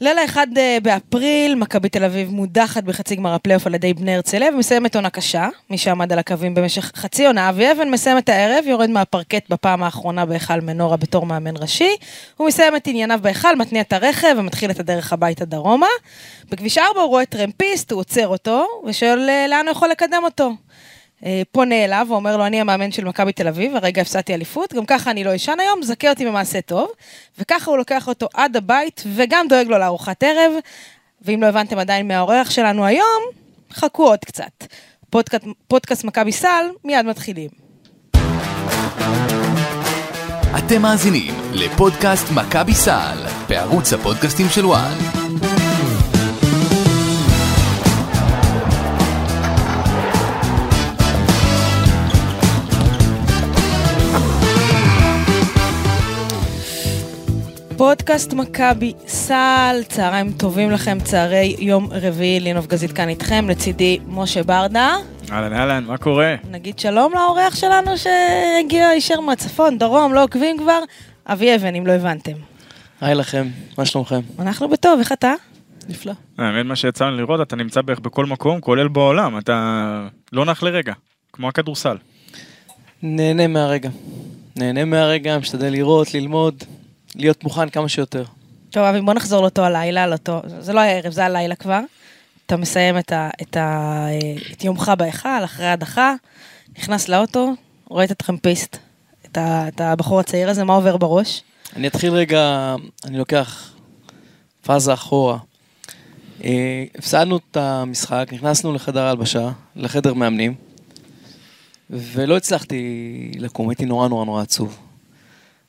לילה אחד אה, באפריל, מכבי תל אביב מודחת בחצי גמר הפלייאוף על ידי בני הרצליה ומסיימת עונה קשה. מי שעמד על הקווים במשך חצי עונה, אבי אבן מסיים את הערב, יורד מהפרקט בפעם האחרונה בהיכל מנורה בתור מאמן ראשי. הוא מסיים את ענייניו בהיכל, מתניע את הרכב ומתחיל את הדרך הביתה דרומה. בכביש 4 הוא רואה טרמפיסט, הוא עוצר אותו ושואל אה, לאן הוא יכול לקדם אותו. אה, פונה אליו ואומר לו, אני המאמן של מכבי תל אביב, הרגע הפסדתי אליפות, גם ככה אני לא אשן היום, זכה אותי במעשה טוב. וככה הוא לוקח אותו עד הבית, וגם דואג לו לארוחת ערב. ואם לא הבנתם עדיין מהאורח שלנו היום, חכו עוד קצת. פודקאסט, פודקאסט מכבי סל, מיד מתחילים. אתם מאזינים לפודקאסט מכבי סל בערוץ הפודקאסטים של וואן. פודקאסט מכבי סל, צהריים טובים לכם, צהרי יום רביעי, לינוב גזית כאן איתכם, לצידי משה ברדה. אהלן אהלן, מה קורה? נגיד שלום לאורח שלנו שהגיע הישר מהצפון, דרום, לא עוקבים כבר, אבי אבן, אם לא הבנתם. היי לכם, מה שלומכם? אנחנו בטוב, איך אתה? נפלא. האמת מה שיצא לנו לראות, אתה נמצא בערך בכל מקום, כולל בעולם, אתה לא נח לרגע, כמו הכדורסל. נהנה מהרגע. נהנה מהרגע, משתדל לראות, ללמוד, להיות מוכן כמה שיותר. טוב, אבי, בוא נחזור לאותו הלילה, לאותו... זה לא היה ערב, זה הלילה כבר. אתה מסיים את, ה... את, ה... את יומך בהיכל, אחרי הדחה, נכנס לאוטו, רואה את הטרמפיסט, את, ה... את הבחור הצעיר הזה, מה עובר בראש? אני אתחיל רגע, אני לוקח פאזה אחורה. אה, הפסדנו את המשחק, נכנסנו לחדר ההלבשה, לחדר מאמנים, ולא הצלחתי לקום, הייתי נורא נורא נורא עצוב.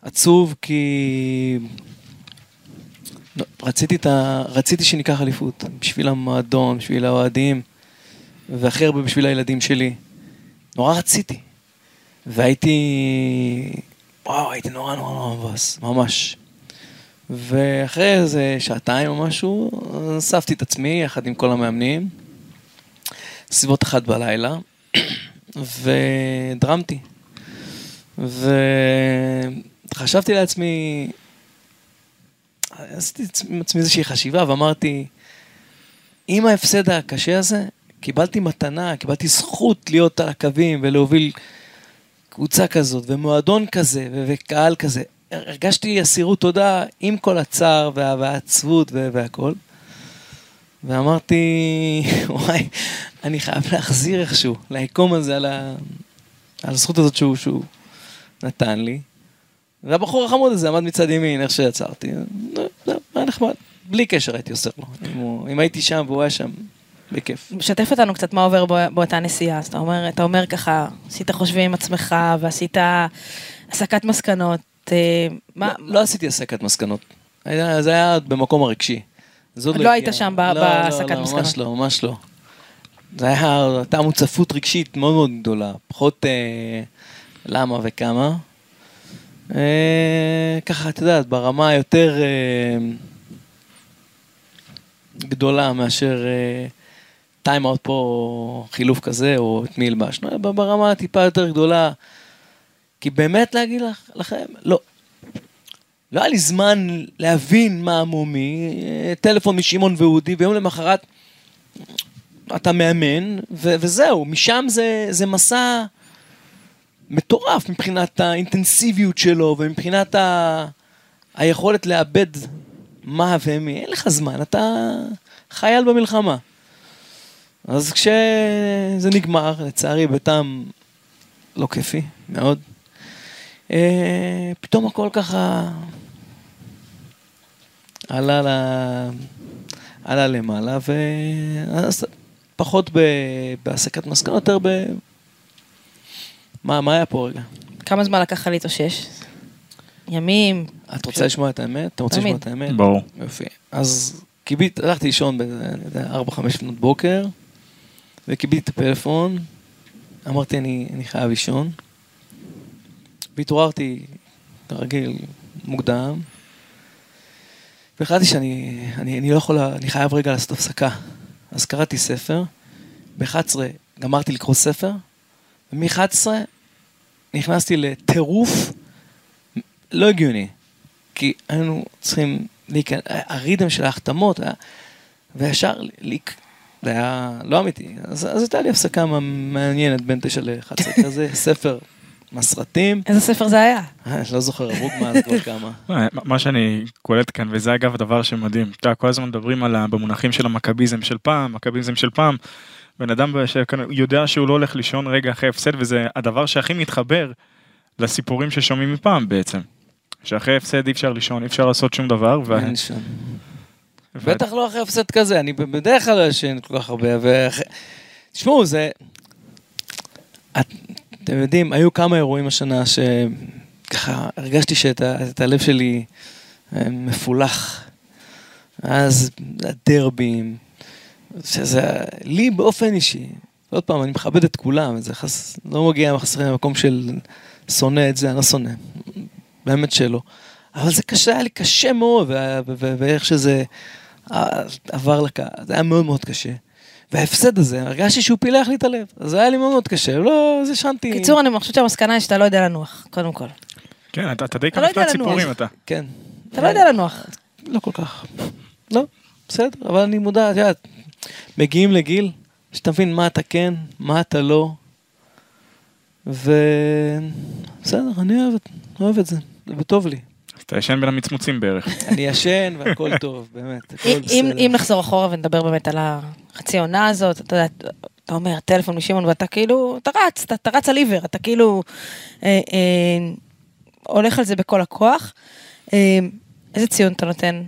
עצוב כי רציתי, ה... רציתי שניקח אליפות, בשביל המועדון, בשביל האוהדים, והכי הרבה בשביל הילדים שלי. נורא רציתי. והייתי... וואו, הייתי נורא נורא נורא מבאס, ממש. ואחרי איזה שעתיים או משהו, אספתי את עצמי יחד עם כל המאמנים, סביבות אחת בלילה, ודרמתי. וחשבתי לעצמי, עשיתי עם עצמי איזושהי חשיבה ואמרתי, עם ההפסד הקשה הזה, קיבלתי מתנה, קיבלתי זכות להיות על הקווים ולהוביל קבוצה כזאת, ומועדון כזה, וקהל כזה. הרגשתי אסירות תודה עם כל הצער וה- והעצבות וה- והכל. ואמרתי, וואי, אני חייב להחזיר איכשהו, ליקום הזה, על, ה... על הזכות הזאת שהוא, שהוא נתן לי. והבחור החמוד הזה עמד מצד ימין, איך שיצרתי. זהו, היה נחמד. בלי קשר הייתי עושה לו. אם, הוא, אם הייתי שם והוא היה שם, בכיף. משתף אותנו קצת מה עובר בא, באותה נסיעה. אז אתה אומר, אתה אומר ככה, עשית חושבים עם עצמך ועשית הסקת מסקנות. אה, מה, לא, לא עשיתי הסקת מסקנות. היה- זה היה במקום הרגשי. לא הגיע. היית שם לא, בהסקת לא, לא, מסקנות. ממש לא, ממש לא. זה היה, הייתה מוצפות רגשית מאוד מאוד גדולה. פחות אה, למה וכמה. אה, ככה, את יודעת, ברמה היותר אה, גדולה מאשר אה, טיים-אאוט פה, חילוף כזה, או את מי הלבשנו, אלא ברמה טיפה יותר גדולה. כי באמת להגיד לך, לכם, לא. לא היה לי זמן להבין מה המומי, אה, טלפון משמעון ואודי, ויום למחרת אתה מאמן, ו- וזהו, משם זה, זה מסע מטורף מבחינת האינטנסיביות שלו, ומבחינת ה- היכולת לאבד מה ומי, אין לך זמן, אתה חייל במלחמה. אז כשזה נגמר, לצערי, בטעם לא כיפי, מאוד, אה, פתאום הכל ככה עלה, ל... עלה למעלה, ואז פחות ב... בהסקת מסקנות, יותר ב... מה, מה היה פה רגע? כמה זמן לקח לך להתאושש? ימים? את רוצה לשמוע את האמת? אתה רוצה לשמוע. את האמת? ברור. יופי. אז קיבית, הלכתי לישון ב-4-5 לפנות בוקר, וקיבלתי את הפלאפון, אמרתי אני, אני חייב לישון, והתעוררתי, כרגיל, מוקדם, והחלטתי שאני אני, אני לא יכול, אני חייב רגע לעשות הפסקה. אז קראתי ספר, ב-11 גמרתי לקרוא ספר, ומ-11 נכנסתי לטירוף לא הגיוני. כי היינו צריכים להיכנס, הריתם של ההחתמות, היה, וישר, ליק, זה היה לא אמיתי. אז, אז הייתה לי הפסקה מעניינת בין 9 ל-11 כזה, ספר מסרטים, איזה ספר זה היה? אה, לא זוכר, הרוג מאז כבר כמה. מה- מה שאני קולט כאן וזה אגב הדבר שמדהים אתה יודע, כל הזמן מדברים על ה- במונחים של המכביזם של פעם מכביזם של פעם. בן אדם שכאן יודע שהוא לא הולך לישון רגע אחרי הפסד וזה הדבר שהכי מתחבר לסיפורים ששומעים מפעם בעצם. שאחרי הפסד אי אפשר לישון אי אפשר לעשות שום דבר. ו- אין שם. ו- בטח לא אחרי הפסד כזה, אני בדרך כלל לא ישן כל כך הרבה, ואח- תשמעו, זה... את- אתם יודעים, היו כמה אירועים השנה שככה הרגשתי שאת ה- את הלב שלי אה, מפולח. אז הדרבים, שזה לי באופן אישי, עוד פעם, אני מכבד את כולם, זה חס... לא מגיע חס למקום של שונא את זה, אני לא שונא, באמת שלא. אבל זה קשה, היה לי קשה מאוד, ואיך שזה אה, עבר לקהל, זה היה מאוד מאוד קשה. וההפסד הזה, הרגשתי שהוא פילח לי את הלב, אז זה היה לי מאוד מאוד קשה, לא, אז ישנתי. קיצור, אני חושבת שהמסקנה היא שאתה לא יודע לנוח, קודם כל. כן אתה אתה די אתה לא לנוח. סיפורים אתה. כן. אתה לא יודע לנוח. לא כל כך. לא, בסדר, אבל אני מודע, את יודעת, מגיעים לגיל שאתה מבין מה אתה כן, מה אתה לא, ובסדר, אני אוהב, את- אוהב את זה, זה טוב לי. אז אתה ישן בין המצמוצים בערך. אני ישן והכל טוב, באמת, הכל אם- אם בסדר. אם נחזור אחורה ונדבר באמת על החצי עונה הזאת, אתה יודע, אתה אומר טלפון משמעון ואתה כאילו, אתה רץ, אתה- אתה רץ על עיוור, אתה כאילו אה, אה, הולך על זה בכל הכוח. אה, איזה ציון אתה נותן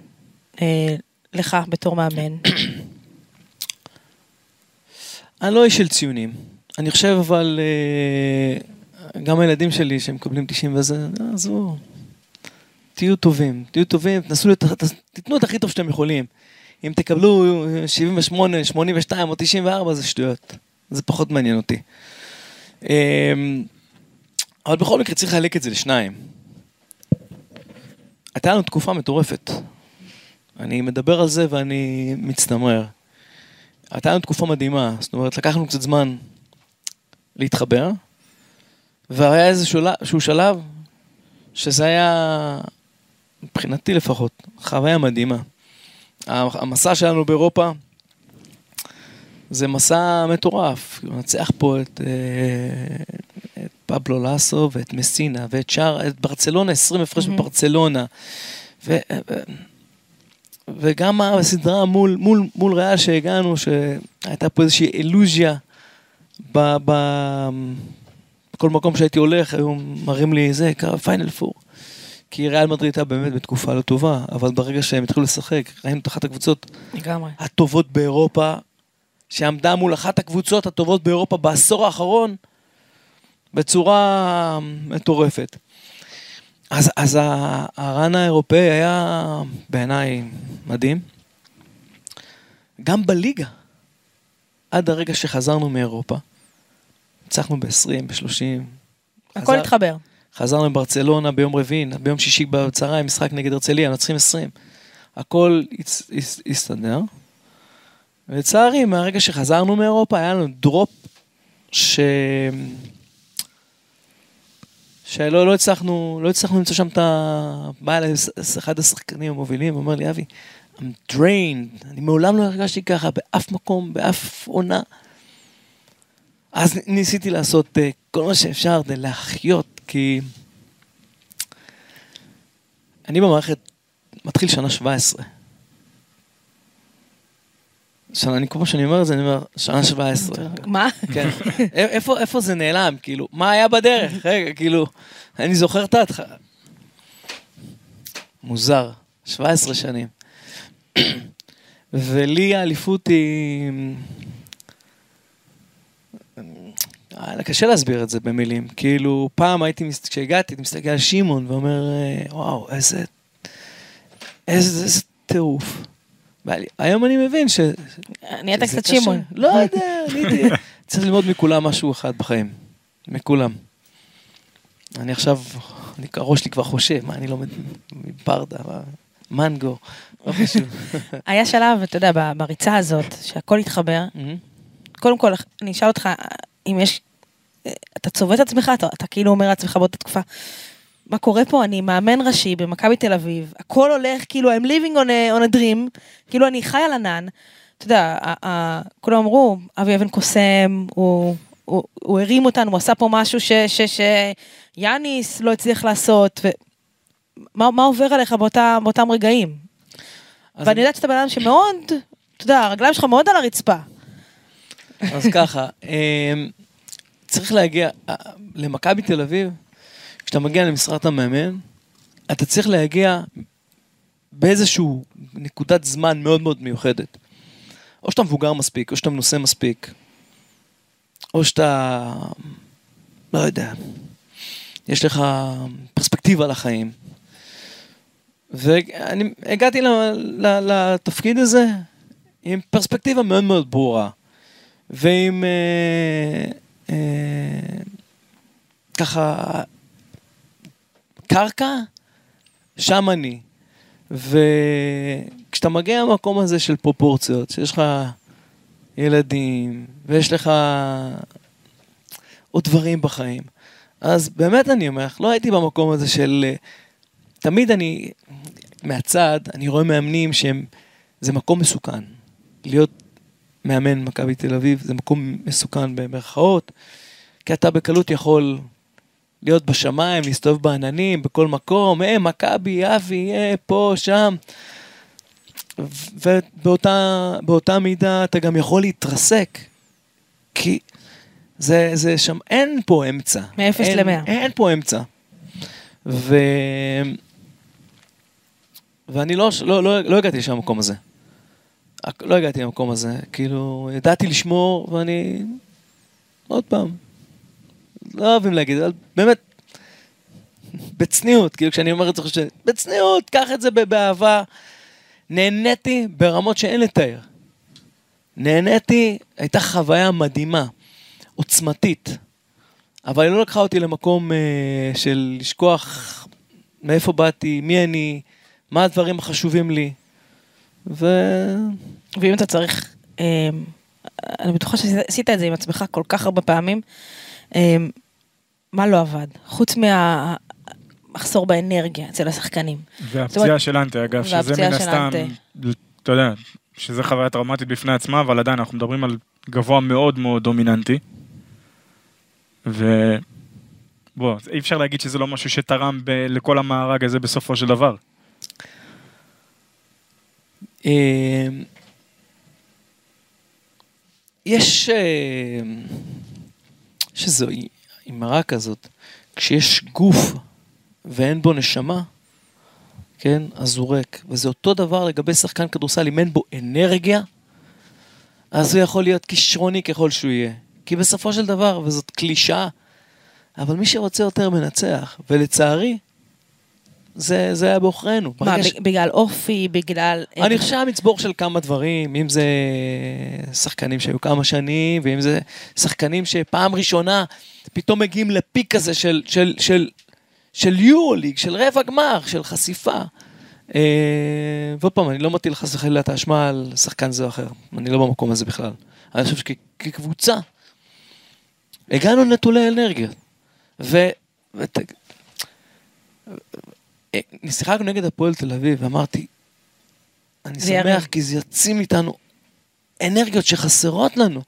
אה, לך בתור מאמן? אני לא איש של ציונים. אני חושב אבל, אה, גם הילדים שלי שמקבלים 90 וזה, אה, עזבו, תהיו טובים, תהיו טובים, תנסו, תיתנו את הכי טוב שאתם יכולים. אם תקבלו 78, 82 או 94 זה שטויות, זה פחות מעניין אותי. אה, אבל בכל מקרה צריך לחלק את זה לשניים. הייתה לנו תקופה מטורפת. אני מדבר על זה ואני מצטמרר. הייתה לנו תקופה מדהימה, זאת אומרת, לקח לנו קצת זמן להתחבר, והיה איזשהו שלב שזה היה, מבחינתי לפחות, חוויה מדהימה. המסע שלנו באירופה זה מסע מטורף, לנצח פה את, אה, את פבלו לאסו ואת מסינה ואת שער, את ברצלונה, 20 הפרש מהמם. בברצלונה. ו, וגם הסדרה מול, מול, מול ריאל שהגענו, שהייתה פה איזושהי אילוז'יה ב, ב, בכל מקום שהייתי הולך, היו מראים לי זה, פיינל פור. כי ריאל מדריד הייתה באמת בתקופה לא טובה, אבל ברגע שהם התחילו לשחק, ראינו את אחת הקבוצות לגמרי. הטובות באירופה, שעמדה מול אחת הקבוצות הטובות באירופה בעשור האחרון, בצורה מטורפת. אז, אז הרן האירופאי היה בעיניי מדהים. גם בליגה, עד הרגע שחזרנו מאירופה, ניצחנו ב-20, ב-30. הכל התחבר. חזרנו לברצלונה ביום רביעי, ביום שישי בצהריים, משחק נגד הרצליה, מנצחים 20. הכל הסתדר. ולצערי, מהרגע שחזרנו מאירופה, היה לנו דרופ ש... שלא לא הצלחנו, לא הצלחנו למצוא שם את ה... בא אליי אחד השחקנים המובילים, ואומר לי, אבי, I'm drained, אני מעולם לא הרגשתי ככה באף מקום, באף עונה. אז ניסיתי לעשות אה, כל מה שאפשר כדי להחיות, כי אני במערכת מתחיל שנה 17. שנה, אני כל פעם שאני אומר את זה, אני אומר, שנה 17. מה? כן. איפה, איפה זה נעלם? כאילו, מה היה בדרך? רגע, כאילו, אני זוכר את ההתחלה. מוזר, 17 שנים. ולי האליפות היא... אה, קשה להסביר את זה במילים. כאילו, פעם הייתי, כשהגעתי, הייתי מסתכל על שמעון ואומר, אה, וואו, איזה... איזה, איזה טירוף. היום אני מבין ש... נהיית קצת. שמעון. לא יודע, נהייתי... צריך ללמוד מכולם משהו אחד בחיים. מכולם. אני עכשיו, אני, הראש שלי כבר חושב, מה אני לומד מברדה, מנגו, לא חשוב. היה שלב, אתה יודע, בריצה הזאת, שהכל התחבר. קודם כל, אני אשאל אותך, אם יש... אתה צובט את עצמך, אתה, אתה כאילו אומר לעצמך באותה תקופה, מה קורה פה? אני מאמן ראשי במכבי תל אביב, הכל הולך, כאילו, I'm living on a, on a dream, כאילו, אני חי על ענן. אתה יודע, כולם אמרו, אבי אבן קוסם, הוא, הוא, הוא הרים אותנו, הוא עשה פה משהו ש, ש, ש, יאניס לא הצליח לעשות, ומה מה עובר עליך באותה, באותם רגעים? ואני יודעת שאתה בן אדם שמאוד, אתה יודע, הרגליים שלך מאוד על הרצפה. אז ככה, אמ, צריך להגיע, אה, למכבי תל אביב, כשאתה מגיע למשרת המאמן, אתה צריך להגיע באיזשהו נקודת זמן מאוד מאוד מיוחדת. או שאתה מבוגר מספיק, או שאתה מנוסה מספיק, או שאתה, לא יודע, יש לך פרספקטיבה לחיים. ואני הגעתי לתפקיד הזה עם פרספקטיבה מאוד מאוד ברורה. ועם אה, אה, ככה קרקע, שם אני. וכשאתה מגיע למקום הזה של פרופורציות, שיש לך ילדים, ויש לך עוד דברים בחיים, אז באמת אני אומר לך, לא הייתי במקום הזה של... תמיד אני, מהצד, אני רואה מאמנים שהם, זה מקום מסוכן. להיות מאמן מכבי תל אביב זה מקום מסוכן במרכאות, כי אתה בקלות יכול להיות בשמיים, להסתובב בעננים, בכל מקום, אה, מכבי, אבי, אה, פה, שם. ובאותה באותה מידה אתה גם יכול להתרסק, כי זה, זה שם, אין פה אמצע. מאפס אין- למאה. אין פה אמצע. ו... ואני לא, לא, לא, לא הגעתי לשם המקום הזה. לא הגעתי למקום הזה, כאילו, ידעתי לשמור, ואני... עוד פעם, לא אוהבים להגיד, אבל באמת, בצניעות, כאילו כשאני אומר את זה, בצניעות, קח את זה באהבה. נהניתי ברמות שאין לתאר. נהניתי, הייתה חוויה מדהימה, עוצמתית, אבל היא לא לקחה אותי למקום אה, של לשכוח מאיפה באתי, מי אני, מה הדברים החשובים לי. ו... ואם אתה צריך, אמ, אני בטוחה שעשית את זה עם עצמך כל כך הרבה פעמים, מה לא עבד? חוץ מהמחסור באנרגיה אצל השחקנים. והפציעה אומרת- של אנטה, אגב, שזה מן הסתם. אתה יודע, שזה חוויה טראומטית בפני עצמה, אבל עדיין אנחנו מדברים על גבוה מאוד מאוד דומיננטי. ו... בוא, אי אפשר להגיד שזה לא משהו שתרם ב- לכל המארג הזה בסופו של דבר. אה, יש, איזו אמרה כזאת, כשיש גוף ואין בו נשמה, כן, אז הוא ריק. וזה אותו דבר לגבי שחקן כדורסל, אם אין בו אנרגיה, אז הוא יכול להיות כישרוני ככל שהוא יהיה. כי בסופו של דבר, וזאת קלישאה, אבל מי שרוצה יותר מנצח, ולצערי, זה, זה היה בעוכרינו. מה, ש- בגלל אופי, בגלל... אני חושב מצבור של כמה דברים, אם זה שחקנים שהיו כמה שנים, ואם זה שחקנים שפעם ראשונה פתאום מגיעים לפיק כזה של, של, של, של יורו-ליג, של רבע גמר, של חשיפה. אה, ועוד פעם, אני לא מטיל חס וחלילה את האשמה על שחקן זה או אחר, אני לא במקום הזה בכלל. אני חושב שכקבוצה, הגענו נטולי אנרגיה. ו... אה, שיחקנו נגד הפועל תל אביב, ואמרתי, אני. שמח כי זה יוציא מאיתנו אנרגיות שחסרות לנו.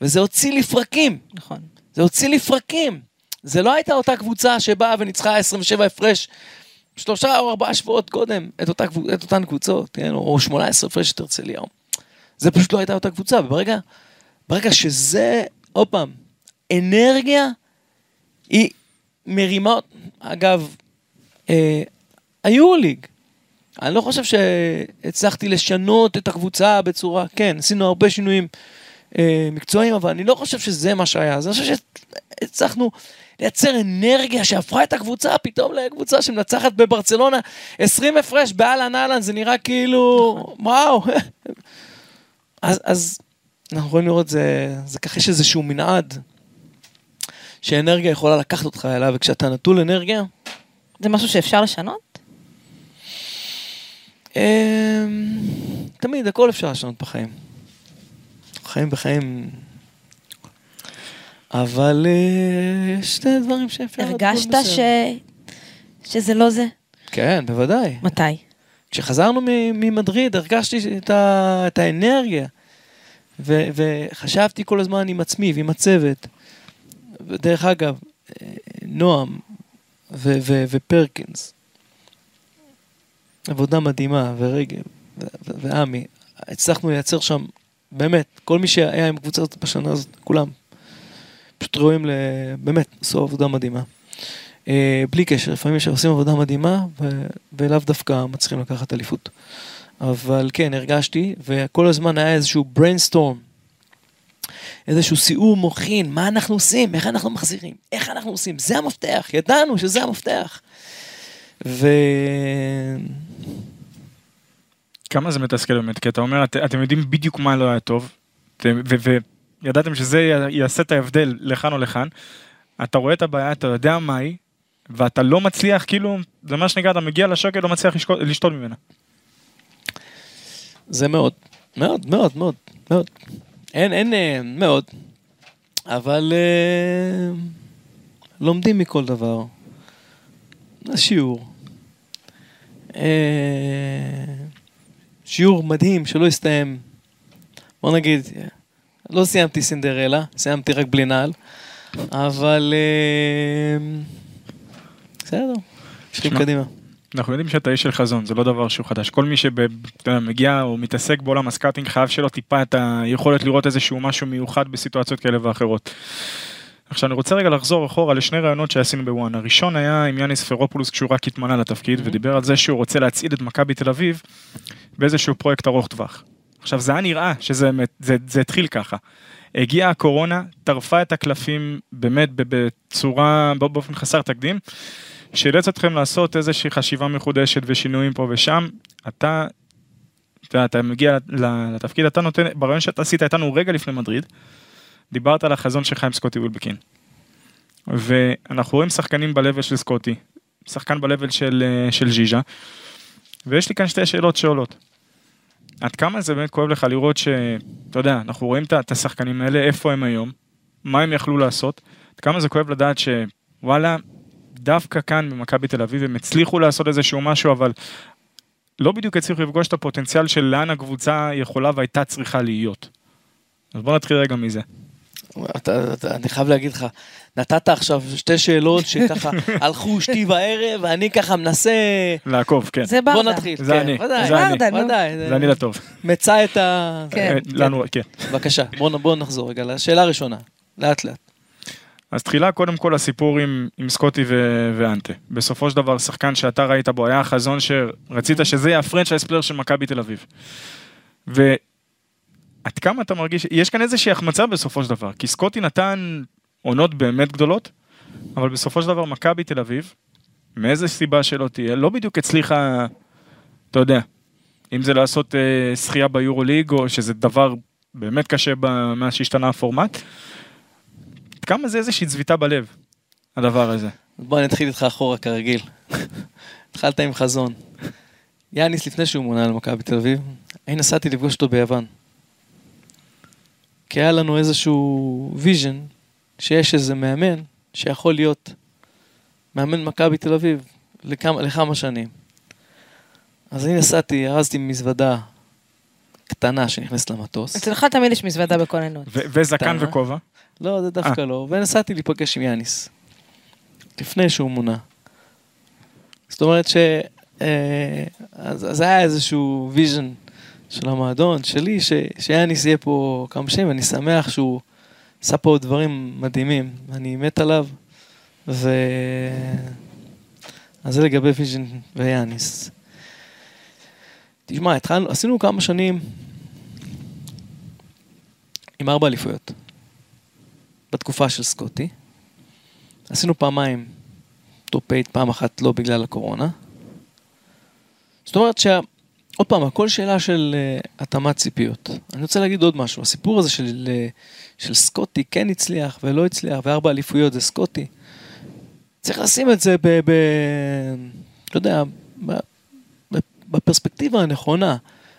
וזה הוציא לפרקים, נכון. זה הוציא לפרקים. זה לא הייתה אותה קבוצה שבאה וניצחה 27 הפרש שלושה או ארבעה שבועות קודם את, אותה, את אותן קבוצות, כן? או 18 הפרש את הרצליה. זה פשוט לא הייתה אותה קבוצה, וברגע ברגע שזה, עוד פעם, אנרגיה, היא מרימה, אגב, היורוליג. אני לא חושב שהצלחתי לשנות את הקבוצה בצורה, כן, עשינו הרבה שינויים אה, מקצועיים, אבל אני לא חושב שזה מה שהיה. אז אני חושב שהצלחנו לייצר אנרגיה שהפכה את הקבוצה פתאום לקבוצה שמנצחת בברצלונה 20 הפרש באהלן אהלן, זה נראה כאילו, וואו. אז, אז אנחנו יכולים לראות, זה, זה ככה יש איזשהו מנעד שאנרגיה יכולה לקחת אותך אליו, וכשאתה נטול אנרגיה, זה משהו שאפשר לשנות? אמ, תמיד הכל אפשר לשנות בחיים. חיים בחיים. אבל אה, יש שני דברים שאפשר... הרגשת ש... שזה לא זה? כן, בוודאי. מתי? כשחזרנו ממדריד הרגשתי את, ה- את האנרגיה. ו- וחשבתי כל הזמן עם עצמי ועם הצוות. ודרך אגב, אה, נועם ו- ו- ופרקינס, עבודה מדהימה, ורגב ו- ועמי, הצלחנו לייצר שם, באמת, כל מי שהיה עם הקבוצה הזאת בשנה הזאת, כולם, פשוט ראויים ל... באמת, עשו עבודה מדהימה. אה, בלי קשר, לפעמים שעושים עבודה מדהימה, ו- ולאו דווקא מצליחים לקחת אליפות. אבל כן, הרגשתי, וכל הזמן היה איזשהו brainstorm, איזשהו סיעור מוחין, מה אנחנו עושים, איך אנחנו מחזירים, איך אנחנו עושים, זה המפתח, ידענו שזה המפתח. ו... כמה זה מתסכל באמת, כי אתה אומר, את, אתם יודעים בדיוק מה לא היה טוב, וידעתם שזה יעשה את ההבדל לכאן או לכאן, אתה רואה את הבעיה, אתה יודע מה היא, ואתה לא מצליח, כאילו, זה מה שנקרא, אתה מגיע לשוקת, לא מצליח לשקול- לשתות ממנה. זה מאוד, מאוד, מאוד, מאוד, מאוד. אין, אין, אה, מאוד. אבל אה, לומדים מכל דבר. זה שיעור. אה, שיעור מדהים שלא הסתיים. בוא נגיד, לא סיימתי סינדרלה, סיימתי רק בלי נעל, אבל אה, בסדר, ממשיכים שמע, קדימה. אנחנו יודעים שאתה איש של חזון, זה לא דבר שהוא חדש. כל מי שמגיע או מתעסק בעולם ה scouting חייב שלו טיפה את היכולת לראות איזשהו משהו מיוחד בסיטואציות כאלה ואחרות. עכשיו אני רוצה רגע לחזור אחורה לשני רעיונות שעשינו בוואן. הראשון היה עם יאניס פרופולוס כשהוא רק התמנה לתפקיד ודיבר על זה שהוא רוצה להצעיד את מכבי תל אביב באיזשהו פרויקט ארוך טווח. עכשיו זה היה נראה שזה זה, זה התחיל ככה. הגיעה הקורונה, טרפה את הקלפים באמת בצורה, באופן חסר תקדים. שאילץ אתכם לעשות איזושהי חשיבה מחודשת ושינויים פה ושם, אתה, אתה, אתה מגיע לתפקיד, אתה נותן, ברעיון שאתה עשית איתנו רגע לפני מדריד, דיברת על החזון שלך עם סקוטי וילבקין. ואנחנו רואים שחקנים ב-level של סקוטי, שחקן ב-level של, אה, של ז'יז'ה, ויש לי כאן שתי שאלות שעולות. עד כמה זה באמת כואב לך לראות שאתה יודע, אנחנו רואים את השחקנים האלה, איפה הם היום, מה הם יכלו לעשות, עד כמה זה כואב לדעת שוואלה, דווקא כאן במכבי תל אביב הם הצליחו לעשות איזשהו משהו, אבל לא בדיוק הצליחו לפגוש את הפוטנציאל של לאן הקבוצה יכולה והייתה צריכה להיות. אז בוא נתחיל רגע מזה. אתה, אתה, אני חייב להגיד לך, נתת עכשיו שתי שאלות שככה הלכו שתי בערב, ואני ככה מנסה... לעקוב, כן. זה ברדה. בוא נתחיל. זה כן, אני, ודאי, זה אני. ודאי, ברדה, נו. ודאי. זה אני לטוב. מצא את ה... כן. אה, לנו, כן. בבקשה, בוא, בוא נחזור רגע לשאלה הראשונה, לאט לאט. אז תחילה קודם כל הסיפור עם, עם סקוטי ו- ואנטה. בסופו של דבר שחקן שאתה ראית בו היה החזון שרצית שזה יהיה ה franchise player של מכבי תל אביב. ועד כמה אתה מרגיש, יש כאן איזושהי החמצה בסופו של דבר, כי סקוטי נתן עונות באמת גדולות, אבל בסופו של דבר מכבי תל אביב, מאיזה סיבה שלא תהיה, לא בדיוק הצליחה, אתה יודע, אם זה לעשות אה, שחייה ביורו ליג, או שזה דבר באמת קשה מאז שהשתנה הפורמט. כמה זה איזושהי צביטה בלב, הדבר הזה. בוא נתחיל איתך אחורה כרגיל. התחלת עם חזון. יאניס לפני שהוא מונה למכבי תל אביב, אני נסעתי לפגוש אותו ביוון. כי היה לנו איזשהו vision שיש איזה מאמן שיכול להיות מאמן מכבי תל אביב לכמה, לכמה שנים. אז אני נסעתי, ארזתי מזוודה קטנה שנכנסת למטוס. אצלך תמיד יש מזוודה בכוננות. וזקן. וכובע. לא, זה דווקא לא. ונסעתי להיפגש עם יאניס. לפני שהוא מונה. זאת אומרת ש... אה, אז, אז היה איזשהו vision של המועדון, שלי, ש, שיאניס יהיה פה כמה שנים, ואני שמח שהוא עשה פה דברים מדהימים. אני מת עליו. ו... אז זה לגבי vision ויאניס. תשמע, התחלנו, עשינו כמה שנים עם ארבע אליפויות. בתקופה של סקוטי. עשינו פעמיים top 8, פעם אחת לא בגלל הקורונה. זאת אומרת שה... עוד פעם, הכל שאלה של אה, התאמת ציפיות. אני רוצה להגיד עוד משהו. הסיפור הזה של, אה, של סקוטי כן הצליח ולא הצליח, וארבע אליפויות זה סקוטי. צריך לשים את זה ב... ב לא יודע, ב, ב, בפרספקטיבה הנכונה,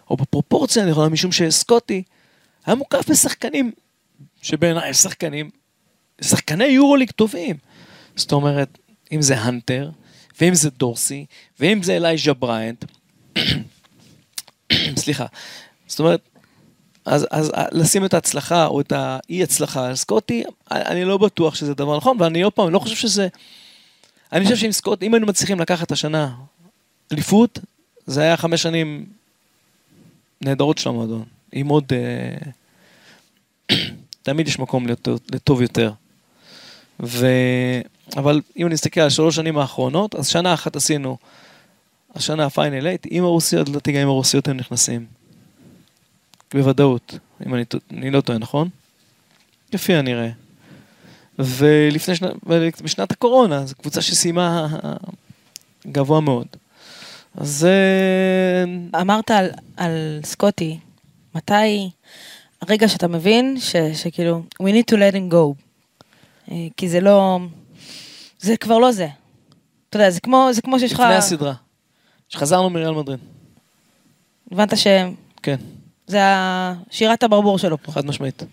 או בפרופורציה הנכונה, משום שסקוטי היה מוקף בשחקנים שבעיניי שחקנים, שחקני יורוליג טובים. זאת אומרת, אם זה הנטר, ואם זה דורסי, ואם זה אלייז'ה בריינט. סליחה. זאת אומרת, אז, אז לשים את ההצלחה או את האי הצלחה על סקוטי, אני לא בטוח שזה דבר נכון, ואני עוד פעם, לא חושב שזה... אני חושב שאם סקוט, אם היינו מצליחים לקחת השנה אליפות, זה היה חמש שנים נהדרות של המועדון. עם עוד... אה, תמיד יש מקום לטוב יותר. ו... אבל אם נסתכל על שלוש שנים האחרונות, אז שנה אחת עשינו, השנה הפיינל 8, עם הרוסיות, לדעתי גם עם הרוסיות הם נכנסים. בוודאות, אם אני, אני לא טועה, נכון? לפי הנראה. ולפני שנה, בשנת הקורונה, זו קבוצה שסיימה גבוה מאוד. אז... אה, אמרת על, על סקוטי, מתי הרגע שאתה מבין ש, שכאילו, we need to let him go. אה, כי זה לא, זה כבר לא זה. אתה יודע, זה כמו, זה כמו שיש לך... לפני הסדרה. שחזרנו מריאל מדרין. הבנת ש... כן. זה שירת הברבור שלו פה. חד משמעית.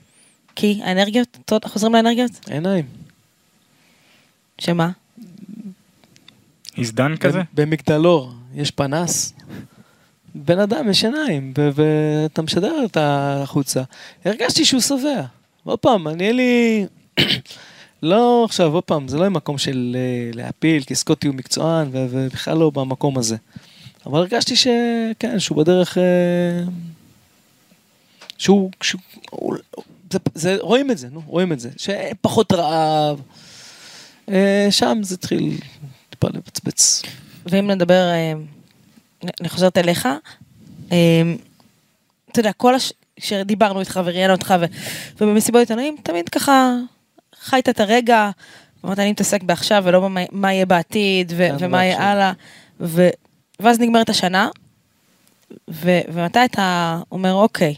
כי האנרגיות, חוזרים לאנרגיות? עיניים. שמה? הזדן כזה? במגדלור יש פנס. בן אדם יש עיניים, ואתה משדר אותה החוצה. הרגשתי שהוא שבע. עוד פעם, אני אין לי... לא עכשיו, עוד פעם, זה לא מקום של אה, להפיל, כי סקוטי הוא מקצוען, ובכלל לא במקום הזה. אבל הרגשתי שכן, שהוא בדרך... אה, שהוא... שהוא זה, זה, רואים את זה, נו, רואים את זה. שפחות רעב. אה, שם זה התחיל טיפה לבצבץ. ואם נדבר, אני חוזרת אליך, אתה יודע, כל הש... שדיברנו איתך וראיינו אותך ובמסיבות עיתונאים, תמיד ככה חיית את הרגע, אמרת אני מתעסק בעכשיו ולא במה מה יהיה בעתיד ו- כן, ומה יהיה הלאה, ו- ואז נגמרת השנה, ו- ומתי אתה אומר אוקיי,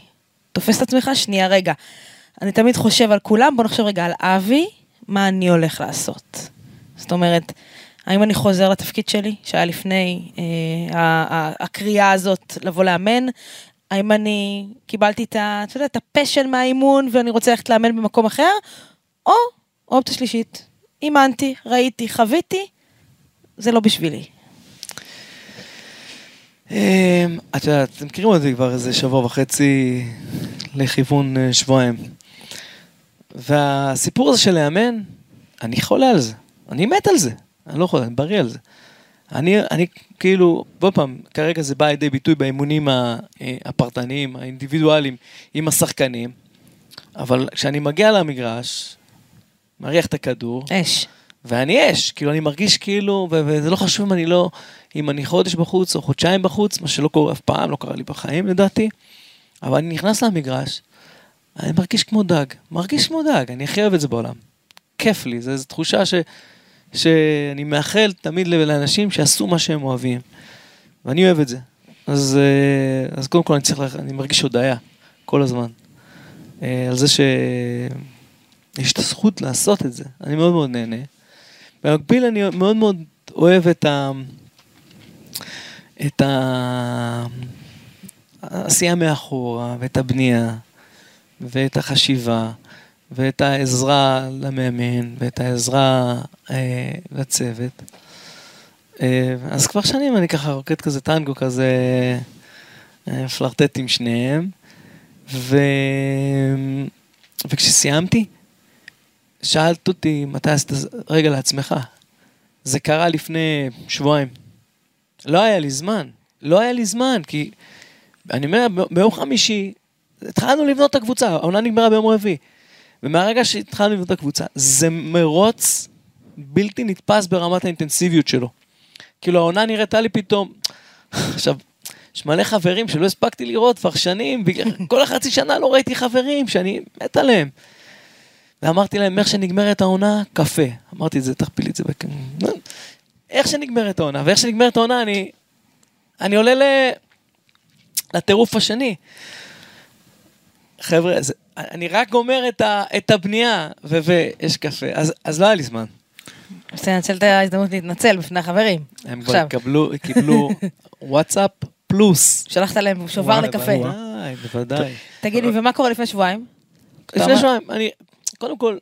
תופס את עצמך שנייה רגע, אני תמיד חושב על כולם, בוא נחשוב רגע על אבי, מה אני הולך לעשות. זאת אומרת, האם אני חוזר לתפקיד שלי, שהיה לפני אה, הקריאה הזאת לבוא לאמן? האם אני קיבלתי את, ה, אתה יודע, את הפשן מהאימון ואני רוצה ללכת לאמן במקום אחר? או אופציה שלישית, אימנתי, ראיתי, חוויתי, זה לא בשבילי. אמ, את יודעת, אתם מכירים אותי כבר איזה שבוע וחצי לכיוון אה, שבועיים. והסיפור הזה של לאמן, אני חולה על זה. אני מת על זה. אני לא חולה, אני בריא על זה. אני, אני כאילו, עוד פעם, כרגע זה בא לידי ביטוי באימונים אה, הפרטניים, האינדיבידואליים, עם השחקנים, אבל כשאני מגיע למגרש, מריח את הכדור. אש. ואני אש, כאילו אני מרגיש כאילו, וזה לא חשוב אם אני לא, אם אני חודש בחוץ או חודשיים בחוץ, מה שלא קורה אף פעם, לא קרה לי בחיים לדעתי, אבל אני נכנס למגרש, אני מרגיש כמו דג, מרגיש כמו דג, אני הכי אוהב את זה בעולם. כיף לי, זו תחושה ש, שאני מאחל תמיד לאנשים שעשו מה שהם אוהבים, ואני אוהב את זה. אז, אה, אז קודם כל אני צריך, אני מרגיש הודיה כל הזמן. אה, על זה ש... יש את הזכות לעשות את זה, אני מאוד מאוד נהנה. במקביל אני מאוד מאוד אוהב את ה... את ה... העשייה מאחורה, ואת הבנייה, ואת החשיבה, ואת העזרה למאמן, ואת העזרה אה, לצוות. אה, אז כבר שנים אני ככה רוקד כזה טנגו כזה, אה, פלרטט עם שניהם, ו... וכשסיימתי, שאלת אותי מתי עשית רגע לעצמך. זה קרה לפני שבועיים. לא היה לי זמן. לא היה לי זמן, כי אני אומר, ביום חמישי התחלנו לבנות את הקבוצה, העונה נגמרה ביום רביעי. ומהרגע שהתחלנו לבנות את הקבוצה, זה מרוץ בלתי נתפס ברמת האינטנסיביות שלו. כאילו העונה נראתה לי פתאום, עכשיו, יש מלא חברים שלא הספקתי לראות כבר שנים, בגלל כל החצי שנה לא ראיתי חברים שאני מת עליהם. ואמרתי להם, איך שנגמרת העונה, קפה. אמרתי את זה, תכפיל את זה בכ... איך שנגמרת העונה, ואיך שנגמרת העונה, אני, אני עולה ל... לטירוף השני. חבר'ה, זה, אני רק גומר את, ה, את הבנייה, ו, ויש קפה, אז, אז לא היה לי זמן. אז תנצל את ההזדמנות להתנצל בפני החברים. הם כבר קיבלו, קיבלו וואטסאפ פלוס. שלחת להם שובר לקפה. בוודאי, בוודאי. תגיד לי, ומה קורה לפני שבועיים? לפני שבועיים, אני, קודם כל,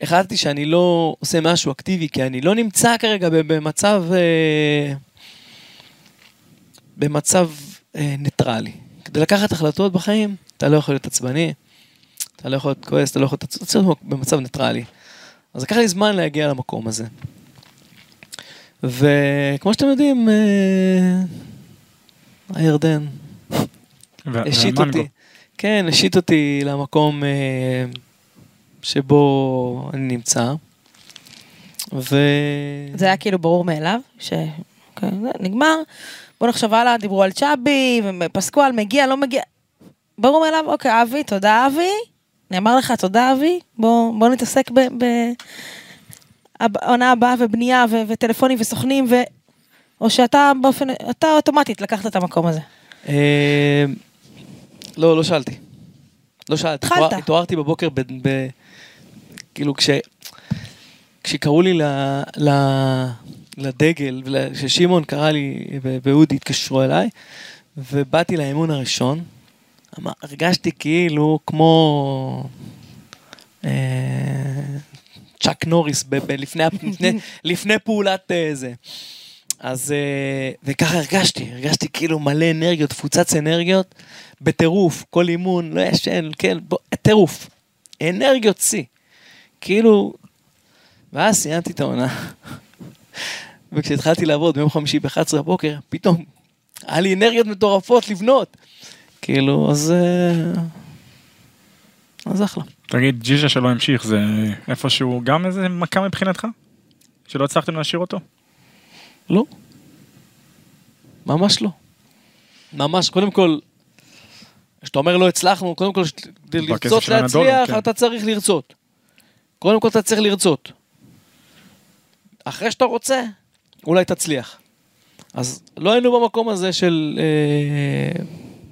החלטתי שאני לא עושה משהו אקטיבי, כי אני לא נמצא כרגע במצב... אה, במצב אה, ניטרלי. כדי לקחת החלטות בחיים, אתה לא יכול להיות עצבני, אתה לא יכול להיות כועס, אתה לא יכול להיות... להיות במצב ניטרלי. אז לקח לי זמן להגיע למקום הזה. וכמו שאתם יודעים, אה, הירדן השית. אותי, כן, השית אותי למקום שבו אני נמצא. ו... זה היה כאילו ברור מאליו, ש... אוקיי, בוא נחשוב הלאה, דיברו על צ'אבי, ופסקואל מגיע, לא מגיע. ברור מאליו, אוקיי, אבי, תודה אבי. נאמר לך תודה אבי, בוא, בוא נתעסק ב... ב... הב- העונה הבאה ובנייה ו- וטלפונים וסוכנים, ו... או שאתה באופן, אתה אוטומטית לקחת את המקום הזה. אה, לא, לא שאלתי. לא שאלתי. התחלת. התעורר- התעוררתי בבוקר ב... כאילו כש... כשקראו לי ל... ל... לדגל, כששמעון קרא לי ואודי התקשרו אליי, ובאתי לאימון הראשון, הרגשתי כאילו כמו אה, צ'אק נוריס לפני, לפני, לפני פעולת אה, זה. אז, אה, וככה הרגשתי, הרגשתי כאילו מלא אנרגיות, תפוצץ אנרגיות, בטירוף, כל אימון, לא ישן, כן, בוא, טירוף. אנרגיות שיא. כאילו, ואז סיימתי את העונה. וכשהתחלתי לעבוד ביום חמישי ב-11 בבוקר, פתאום היה לי אנרגיות מטורפות לבנות. כאילו, אז... אה, אז אחלה. תגיד, ג'יז'ה שלא המשיך, זה איפשהו גם איזה מכה מבחינתך? שלא הצלחתם להשאיר אותו? לא. ממש לא. ממש, קודם כל, כשאתה אומר לא הצלחנו, קודם כל, כדי לרצות להצליח, כן. אתה צריך לרצות. קודם כל אתה צריך לרצות. אחרי שאתה רוצה, אולי תצליח. אז לא היינו במקום הזה של... אה,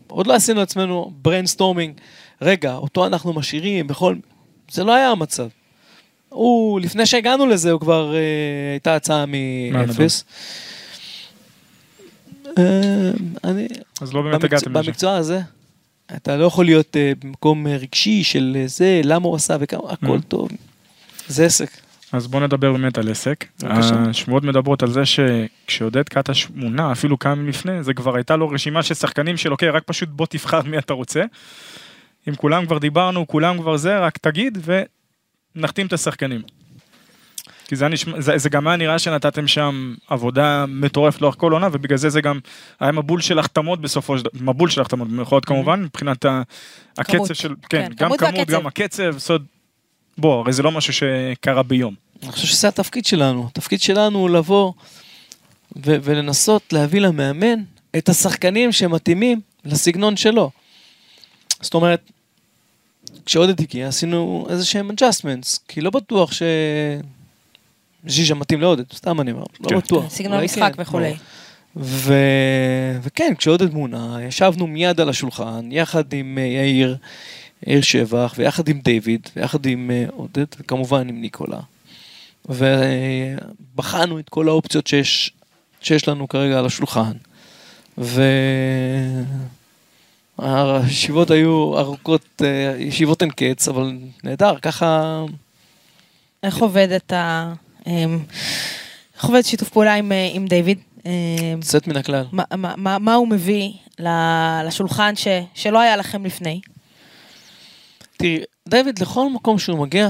עוד לא עשינו לעצמנו brainstorming. רגע, אותו אנחנו משאירים בכל... זה לא היה המצב. הוא, לפני שהגענו לזה, הוא כבר אה, הייתה הצעה מאפס. אה, אני, אז לא באמת הגעתם לזה. במקצוע הזה, אתה לא יכול להיות אה, במקום רגשי של אה, זה, למה הוא עשה וכמה, הכל Mm. טוב. זה עסק. אז בוא נדבר באמת על עסק. בבקשה. השמועות מדברות על זה שכשעודד קטש מונה, אפילו כמה לפני, זה כבר הייתה לו רשימה של שחקנים של אוקיי, רק פשוט בוא תבחר מי אתה רוצה. עם כולם כבר דיברנו, כולם כבר זה, רק תגיד ונחתים את השחקנים. כי זה, נשמע, זה, זה גם היה נראה שנתתם שם עבודה מטורפת לאורך כל עונה, ובגלל זה זה גם היה מבול של החתמות בסופו של דבר, מבול של החתמות במירכאות כמובן, מבחינת הקצב. של, כן, כן, גם כמות והקצב. גם הקצב, זאת בוא, הרי זה לא משהו שקרה ביום. אני חושב שזה התפקיד שלנו. התפקיד שלנו הוא לבוא ו- ולנסות להביא למאמן את השחקנים שמתאימים לסגנון שלו. זאת אומרת, כשעודד הגיע עשינו איזה שהם adjustments, כי לא בטוח שז'יז'ה מתאים לעודד, סתם אני אומר, כן. לא בטוח. סגנון אולי משחק כן. וכולי. ו... וכן, כשעודד מונה, ישבנו מיד על השולחן, יחד עם אה, יאיר, יאיר שבח, ויחד עם דיוויד, ויחד עם אה, עודד, וכמובן עם ניקולה. ובחנו את כל האופציות שיש, שיש לנו כרגע על השולחן. והישיבות היו ארוכות, אה, ישיבות אין קץ, אבל נהדר, ככה... איך עובד את ה... אמ, איך עובד שיתוף פעולה עם, אה, עם דיוויד? יוצאת מן הכלל. מה, מה, מה, הוא מביא לשולחן ש, שלא היה לכם לפני? תראי, דיוויד לכל מקום שהוא מגיע,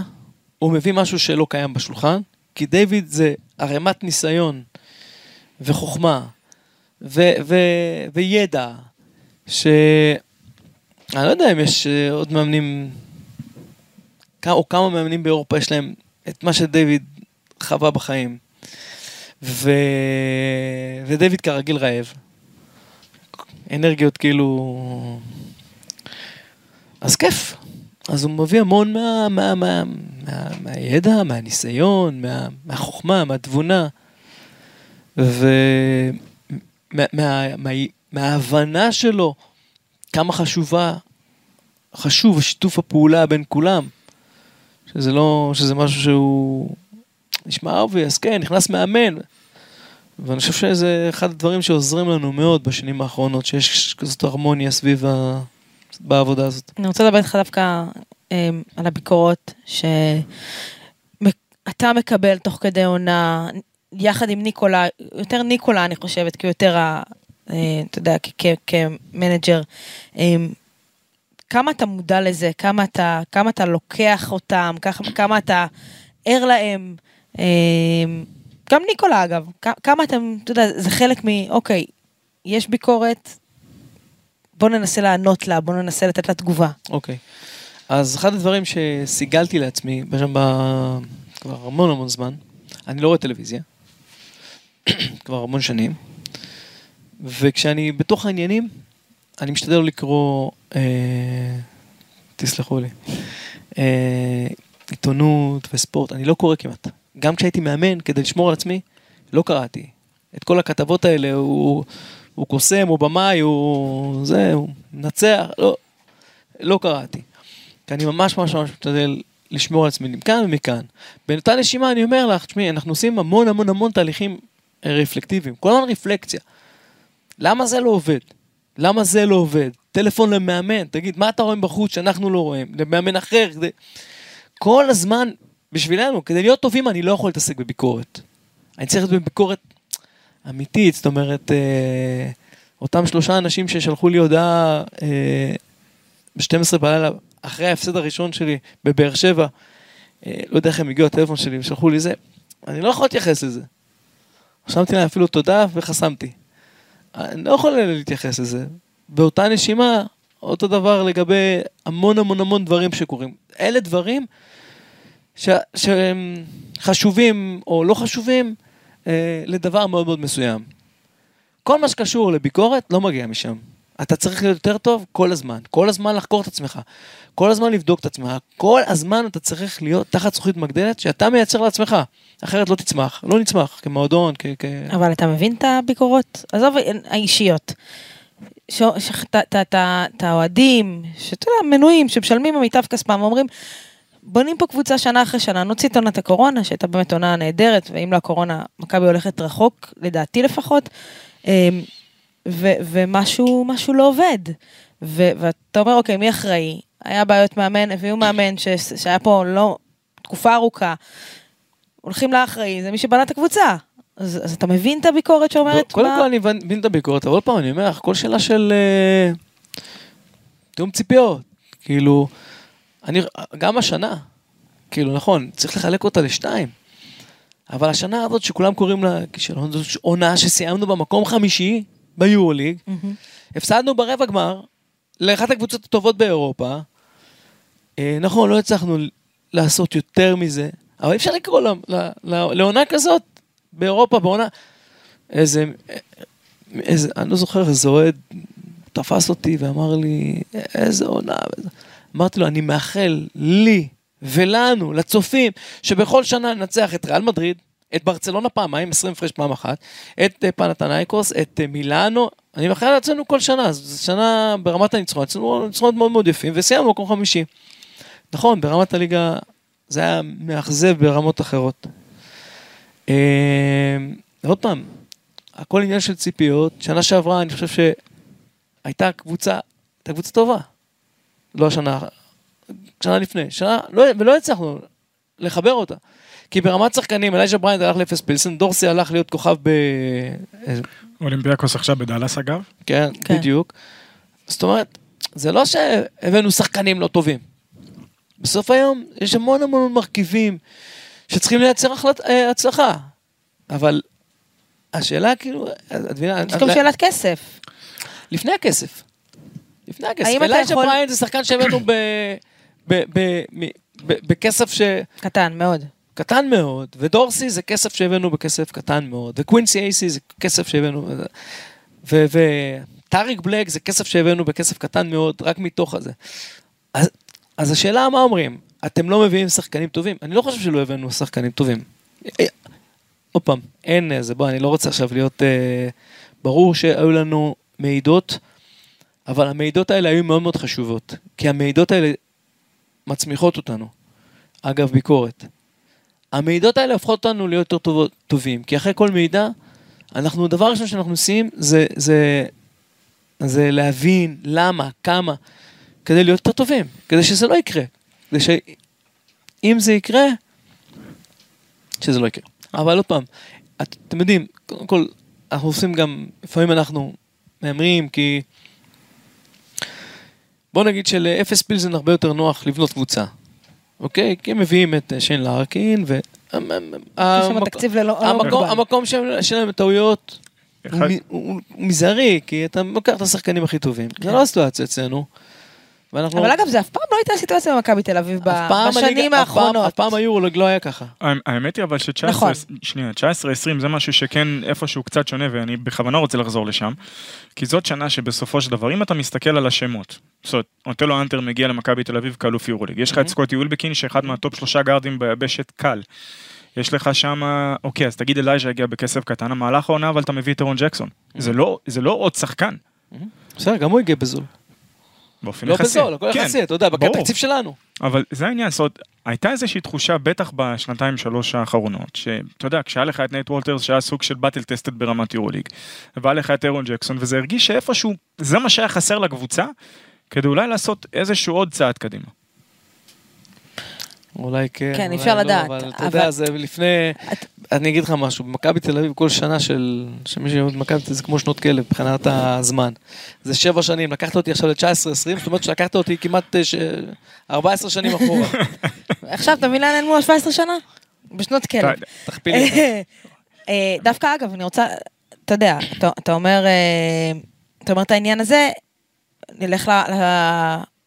הוא מביא משהו שלא קיים בשולחן, כי דיוויד זה ערימת ניסיון וחוכמה ו- ו- וידע, ש... אני לא יודע אם יש אה, עוד מאמנים, או כמה מאמנים באירופה יש להם את מה שדיוויד חווה בחיים. ו... ודייוויד כרגיל רעב. אנרגיות כאילו... אז כיף. אז הוא מביא המון מה, מה, מה, מה, מהידע, מהניסיון, מה, מהחוכמה, מהתבונה. ומה, מה, מה, מההבנה שלו כמה חשובה, חשוב שיתוף הפעולה בין כולם. שזה לא, שזה משהו שהוא נשמע obvious, כן, נכנס מאמן. ואני חושב שזה אחד הדברים שעוזרים לנו מאוד בשנים האחרונות, שיש כזאת הרמוניה סביב ה... בעבודה הזאת. אני רוצה לדבר איתך דווקא אמ, על הביקורות, אתה מקבל תוך כדי עונה, יחד עם ניקולה, יותר ניקולה אני חושבת, כי יותר, ה- אה, אתה יודע, כמנג'ר. אה, כמה אתה מודע לזה, כמה אתה, כמה אתה לוקח אותם, כמה, אתה ער להם. אה, גם ניקולה אגב, כמה אתם, אתה יודע, זה חלק מ, אוקיי, יש ביקורת, בוא ננסה לענות לה, בוא ננסה לתת לה תגובה. אוקיי. אז אחד הדברים שסיגלתי לעצמי, בשם ב... כבר המון המון זמן, אני לא רואה טלוויזיה, כבר המון שנים, וכשאני בתוך העניינים, אני משתדל לא לקרוא, אה, תסלחו לי, אה, עיתונות וספורט, אני לא קורא כמעט. גם כשהייתי מאמן, כדי לשמור על עצמי, לא קראתי. את כל הכתבות האלה, הוא, הוא קוסם, הוא במאי, הוא זה, הוא מנצח, לא, לא קראתי. כי אני ממש ממש ממש משתדל לשמור על עצמי מכאן ומכאן. באותה נשימה אני אומר לך, תשמעי, אנחנו עושים המון המון המון תהליכים רפלקטיביים, כל הזמן רפלקציה. למה זה לא עובד? למה זה לא עובד? טלפון למאמן, תגיד, מה אתה רואה בחוץ שאנחנו לא רואים? למאמן אחר, כדי... כל הזמן, בשבילנו, כדי להיות טובים אני לא יכול להתעסק בביקורת. אני צריך להיות בביקורת אמיתית, זאת אומרת, אה, אותם שלושה אנשים ששלחו לי הודעה אה, ב-12 בלילה, אחרי ההפסד הראשון שלי בבאר שבע, אה, לא יודע איך הם הגיעו לטלפון שלי ושלחו לי זה, אני לא יכול להתייחס לזה. רשמתי להם אפילו תודה וחסמתי. אני לא יכול להתייחס לזה. באותה נשימה, אותו דבר לגבי המון המון המון דברים שקורים. אלה דברים ש... שהם חשובים או לא חשובים אה, לדבר מאוד מאוד מסוים. כל מה שקשור לביקורת לא מגיע משם. אתה צריך להיות יותר טוב כל הזמן, כל הזמן לחקור את עצמך, כל הזמן לבדוק את עצמך, כל הזמן אתה צריך להיות תחת זכוכית מגדלת שאתה מייצר לעצמך, אחרת לא תצמח, לא נצמח כמועדון, כ... כ... אבל אתה מבין את הביקורות? עזוב האישיות. ש- ש- את- האוהדים, שאתה יודע, מנויים, שמשלמים במיטב כספם, ואומרים, בונים פה קבוצה שנה אחרי שנה, נוציא את עונת הקורונה, שהייתה באמת עונה נהדרת, ואם לא הקורונה, מכבי הולכת רחוק, לדעתי לפחות, אמ, ו- ומשהו משהו לא עובד. ו- ואתה אומר, אוקיי, מי אחראי? היה בעיות מאמן, הביאו מאמן ש- שהיה פה לא, תקופה ארוכה. הולכים לאחראי, זה מי שבנה את הקבוצה. אז, אז אתה מבין את הביקורת שאומרת? קודם מה- כל אני מבין מבין את הביקורת, אבל עוד פעם אני אומר לך, כל שאלה של אה, תיאום ציפיות, כאילו, אני, גם השנה, כאילו נכון, צריך לחלק אותה לשתיים, אבל השנה הזאת שכולם קוראים לה כישלון, זו עונה שסיימנו במקום חמישי ביורוליג, מהמם. הפסדנו ברבע גמר לאחת הקבוצות הטובות באירופה. אה, נכון, לא הצלחנו לעשות יותר מזה, אבל אי אפשר לקרוא לה, לה, לה, לעונה כזאת באירופה, בעונה... איזה... איזה... אני לא זוכר, איזה אוהד תפס אותי ואמר לי, איזה עונה. וזה." אמרתי לו, אני מאחל לי ולנו, לצופים, שבכל שנה ננצח את ריאל מדריד, את ברצלונה פעמיים, 20 הפרש פעם אחת, את אה, פנתנייקוס, את אה, מילאנו, אני מאחל לעצמנו כל שנה, זו שנה ברמת הניצחון, אצלנו ניצחונות מאוד מאוד יפים, וסיימנו מקום חמישי. נכון, ברמת הליגה זה היה מאכזב ברמות אחרות. אה, עוד פעם, הכל עניין של ציפיות, שנה שעברה אני חושב שהייתה קבוצה, הייתה קבוצה טובה. לא השנה, שנה לפני, שנה, לא, ולא הצלחנו לחבר אותה. כי ברמת שחקנים, אלייז'ה בראיינט הלך לאפס פילזן, דורסי הלך להיות כוכב ב... אולימפיאקוס עכשיו בדאלאס אגב. כן, כן. כן, בדיוק. זאת אומרת, זה לא שהבאנו שחקנים לא טובים. בסוף היום יש המון המון מרכיבים שצריכים לייצר החלט, אה, הצלחה. אבל השאלה כאילו, את מבינה, יש גם שאלת כסף. לפני הכסף. לפני הכסף. אלייג'ה יכול- בראיינט זה שחקן שהבאנו ב- ב- ב- מ- ב- בכסף ש... קטן מאוד. קטן מאוד, ודורסי זה כסף שהבאנו בכסף קטן מאוד, וקווינסי אייסי זה כסף שהבאנו, וטאריק בלק זה כסף שהבאנו בכסף קטן מאוד, רק מתוך הזה. אז, אז השאלה מה אומרים, אתם לא מביאים שחקנים טובים? אני לא חושב שלא הבאנו שחקנים טובים. אה, עוד פעם, אין איזה, בוא, אני לא רוצה עכשיו להיות... אה, ברור שהיו לנו מעידות, אבל המעידות האלה היו מאוד מאוד חשובות, כי המעידות האלה מצמיחות אותנו. אגב, ביקורת. המעידות האלה הופכות אותנו להיות יותר טובות, טובים, כי אחרי כל מעידה, אנחנו, דבר ראשון שאנחנו עושים זה, זה, זה להבין למה, כמה, כדי להיות יותר טובים, כדי שזה לא יקרה. כדי שאם זה יקרה, שזה לא יקרה. אבל עוד פעם, את, אתם יודעים, קודם כל, אנחנו עושים גם, לפעמים אנחנו מהמרים, כי... בוא נגיד שלאפס פילזן הרבה יותר נוח לבנות קבוצה. אוקיי? כי הם מביאים את אה, שיין לארקין, ו... יש שם תקציב ללא לא המקום, שלהם בטעויות הוא מזערי, כי אתה לוקח את השחקנים הכי טובים. זה לא הסיטואציה אצלנו. ואנחנו... אבל אגב, זה אף פעם לא הייתה סיטואציה במכבי תל אביב בשנים האחרונות. אף פעם היורולוג לא היה ככה. האמ- האמת היא אבל ש-19, נכון. שנייה, 19-20 זה משהו שכן איפשהו קצת שונה ואני בכוונה רוצה לחזור לשם. כי זאת שנה שבסופו של דבר, אם אתה מסתכל על השמות, זאת אומרת, אוטלו אנטר מגיע למכבי תל אביב כאלוף יורוליג, יש לך את סקוטי אולבקין שאחד מהטופ שלושה גארדים ביבשת קל. יש לך שם, אוקיי, אז תגיד אלייז'ה הגיע בכסף קטן, המהלך העונה, אבל אתה מביא את ארון ג'קסון. זה לא- זה לא עוד שחקן, בסדר, גם הוא הגיע בזול. באופן לא יחסי. בזול, הכל כן, יחסי, אתה יודע, ברור. בתקציב שלנו. אבל זה העניין, זאת אומרת, הייתה איזושהי תחושה, בטח בשנתיים שלוש האחרונות, שאתה יודע, כשהיה לך את נייט וולטרס שהיה סוג של battle tested ברמת יורוליג, והיה לך את ארון ג'קסון, וזה הרגיש שאיפשהו, זה מה שהיה חסר לקבוצה, כדי אולי לעשות איזשהו עוד צעד קדימה. אולי כן, כן, אולי אפשר לא, לדעת, אבל אתה אבל- יודע, זה לפני... את- אני אגיד לך משהו, במכבי תל אביב כל שנה של... שמישהו יורד במכבי תל אביב זה כמו שנות כלב מבחינת הזמן. זה שבע שנים, לקחת אותי עכשיו ל-19-20, זאת אומרת שלקחת אותי כמעט אה, ש- 14 שנים אחורה. עכשיו, אתה מבין לאן נעלמו 17 שנה? בשנות כלב. די, תכפיל לי. אה, דווקא אגב, אני רוצה, אתה יודע, אתה, אתה אומר, אה, אתה אומר את העניין הזה, נלך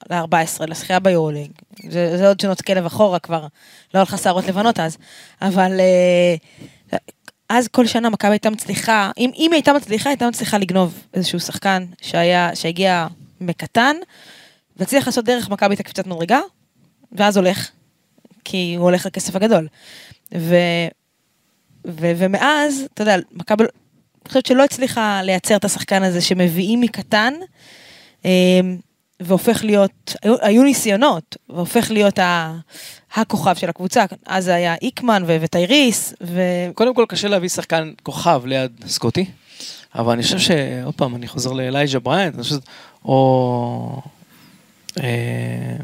ל-14, לשחייה ביורוליג. זה, זה עוד שנות כלב אחורה כבר, לא לך שערות לבנות אז, אבל אה, אז כל שנה מכבי הייתה מצליחה, אם, אם היא הייתה מצליחה, הייתה מצליחה לגנוב איזשהו שחקן שהיה, שהגיע מקטן, והצליח לעשות דרך מכבי את הקפיצת מדרגה, ואז הולך, כי הוא הולך לכסף הגדול. ו, ו, ומאז, אתה יודע, מכבי, אני חושבת שלא הצליחה לייצר את השחקן הזה שמביאים מקטן, אמ, והופך להיות, היו, היו ניסיונות, והופך להיות ה, הכוכב של הקבוצה. אז זה היה איקמן ו- וטייריס, ו... קודם כל קשה להביא שחקן כוכב ליד סקוטי, אבל אני חושב שעוד פעם, אני חוזר לאלייג'ה בריינט, אני חושב, או אה,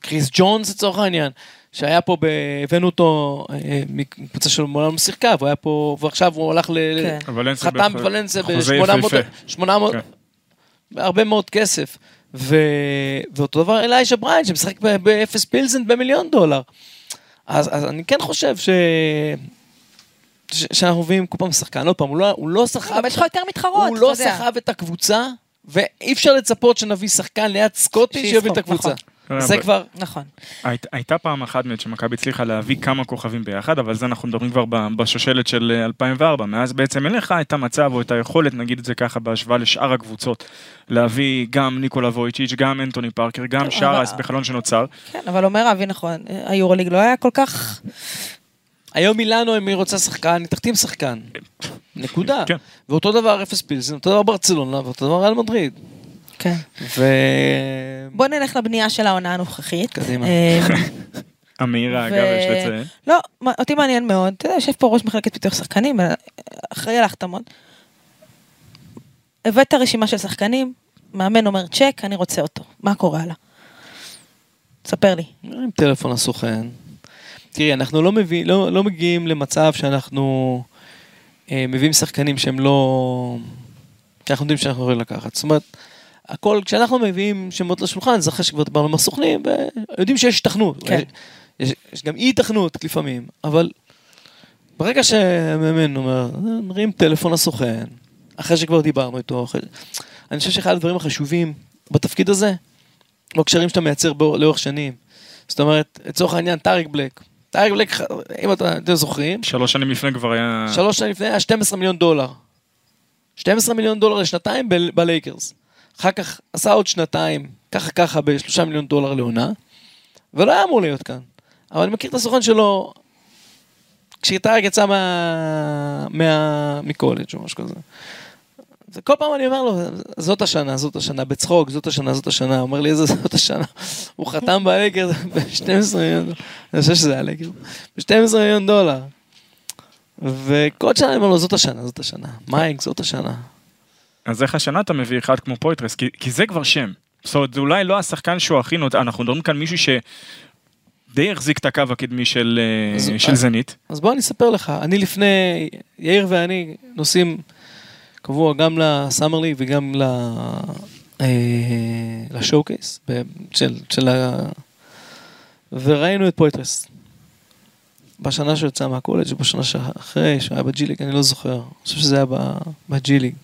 קריס ג'ונס לצורך העניין, שהיה פה, ב... הבאנו אותו אה, מקבוצה של מעולם שיחקה, והוא היה פה, ועכשיו הוא הלך ל... כן. ולנסיה חתם חוזה ב-800, יפהפה. 800, כן. הרבה מאוד כסף. ו... ואותו דבר אליישה בריין שמשחק באפס פילזן במיליון דולר. אז, אז אני כן חושב ש... ש... שאנחנו מביאים כל פעם שחקן, עוד פעם, הוא לא, הוא לא סחב, אבל יש לך יותר מתחרות, הוא לא. סחב את הקבוצה, ואי אפשר לצפות שנביא שחקן ליד סקוטי שיוביל את הקבוצה. נכון. זה כבר, נכון. היית, הייתה פעם אחת באמת שמכבי הצליחה להביא כמה כוכבים ביחד, אבל זה אנחנו מדברים כבר בשושלת של אה, 2004. מאז בעצם אין לך את המצב או את היכולת, נגיד את זה ככה, בהשוואה לשאר הקבוצות, להביא גם ניקולה וויצ'יץ', גם אנטוני פארקר, גם אבל- שרס בחלון שנוצר. כן, אבל אומר אבי נכון, היורוליג לא היה כל כך... היום מילאנו, אם היא רוצה שחקן, היא תחתים שחקן. נקודה. כן. ואותו דבר אפס פילזן, אותו דבר ברצלונה, ואותו דבר ריאל מדריד. כן. ו... בוא נלך לבנייה של העונה הנוכחית. קדימה. המהירה, ו- אגב, יש לציין. לא, אותי מעניין מאוד, אתה יודע, יושב פה ראש מחלקת פיתוח שחקנים, אה, אחראי על ההחתמות. הבאת רשימה של שחקנים, מאמן אומר צ'ק, אני רוצה אותו. מה קורה הלאה? ספר לי. עם טלפון לסוכן. תראי, אנחנו לא, מביא, לא, לא מגיעים למצב שאנחנו אה, מביאים שחקנים שהם לא... שאנחנו יודעים שאנחנו יכולים לקחת. זאת אומרת, הכל, כשאנחנו מביאים שמות לשולחן, זה אחרי שכבר דיברנו עם הסוכנים, ויודעים שיש היתכנות. כן. יש, יש גם אי היתכנות לפעמים, אבל ברגע שהמאמן אומר, נרים טלפון לסוכן, אחרי שכבר דיברנו איתו, אחרי... אני חושב שאחד הדברים החשובים בתפקיד הזה, הוא הקשרים שאתה מייצר בו, לאורך שנים. זאת אומרת, לצורך העניין, טאריק בלק. טאריק בלק, אם אתה- אתם זוכרים, שלוש שנים לפני כבר היה... שלוש שנים לפני היה 12 מיליון דולר. 12 מיליון דולר לשנתיים ב- בלייקרס. אחר כך עשה עוד שנתיים, ככה ככה, בשלושה מיליון דולר לעונה, ולא היה אמור להיות כאן. אבל אני מכיר את הסוכן שלו, כשטאריק יצא מה... מה... מקולג' או משהו כזה. וכל פעם אני אומר לו, זאת השנה, זאת השנה, בצחוק, זאת השנה, זאת השנה. הוא אומר לי, איזה זאת השנה? הוא חתם בלייקרס ב-12 מיליון דולר. אני חושב שזה היה לייקרס. ב-12 מיליון דולר. וכל שנה אני אומר לו, זאת השנה, זאת השנה. מייק, זאת השנה. אז איך השנה אתה מביא אחד כמו פוית'רס? כי, כי זה כבר שם. זאת אומרת, זה אולי לא השחקן שהוא הכי נוצץ, אנחנו מדברים כאן מישהו ש... די החזיק את הקו הקדמי של, אה, אז- של זנית. אז בוא אני אספר לך, אני לפני, יאיר ואני נוסעים קבוע גם ל Summer League וגם ל... אה, ל showcase של, של ה... וראינו את פוית'רס. בשנה שהוא יצא מהקולג' ובשנה שאחרי, שהוא היה ב G League, אני לא זוכר. אני חושב שזה היה ב- ב G League.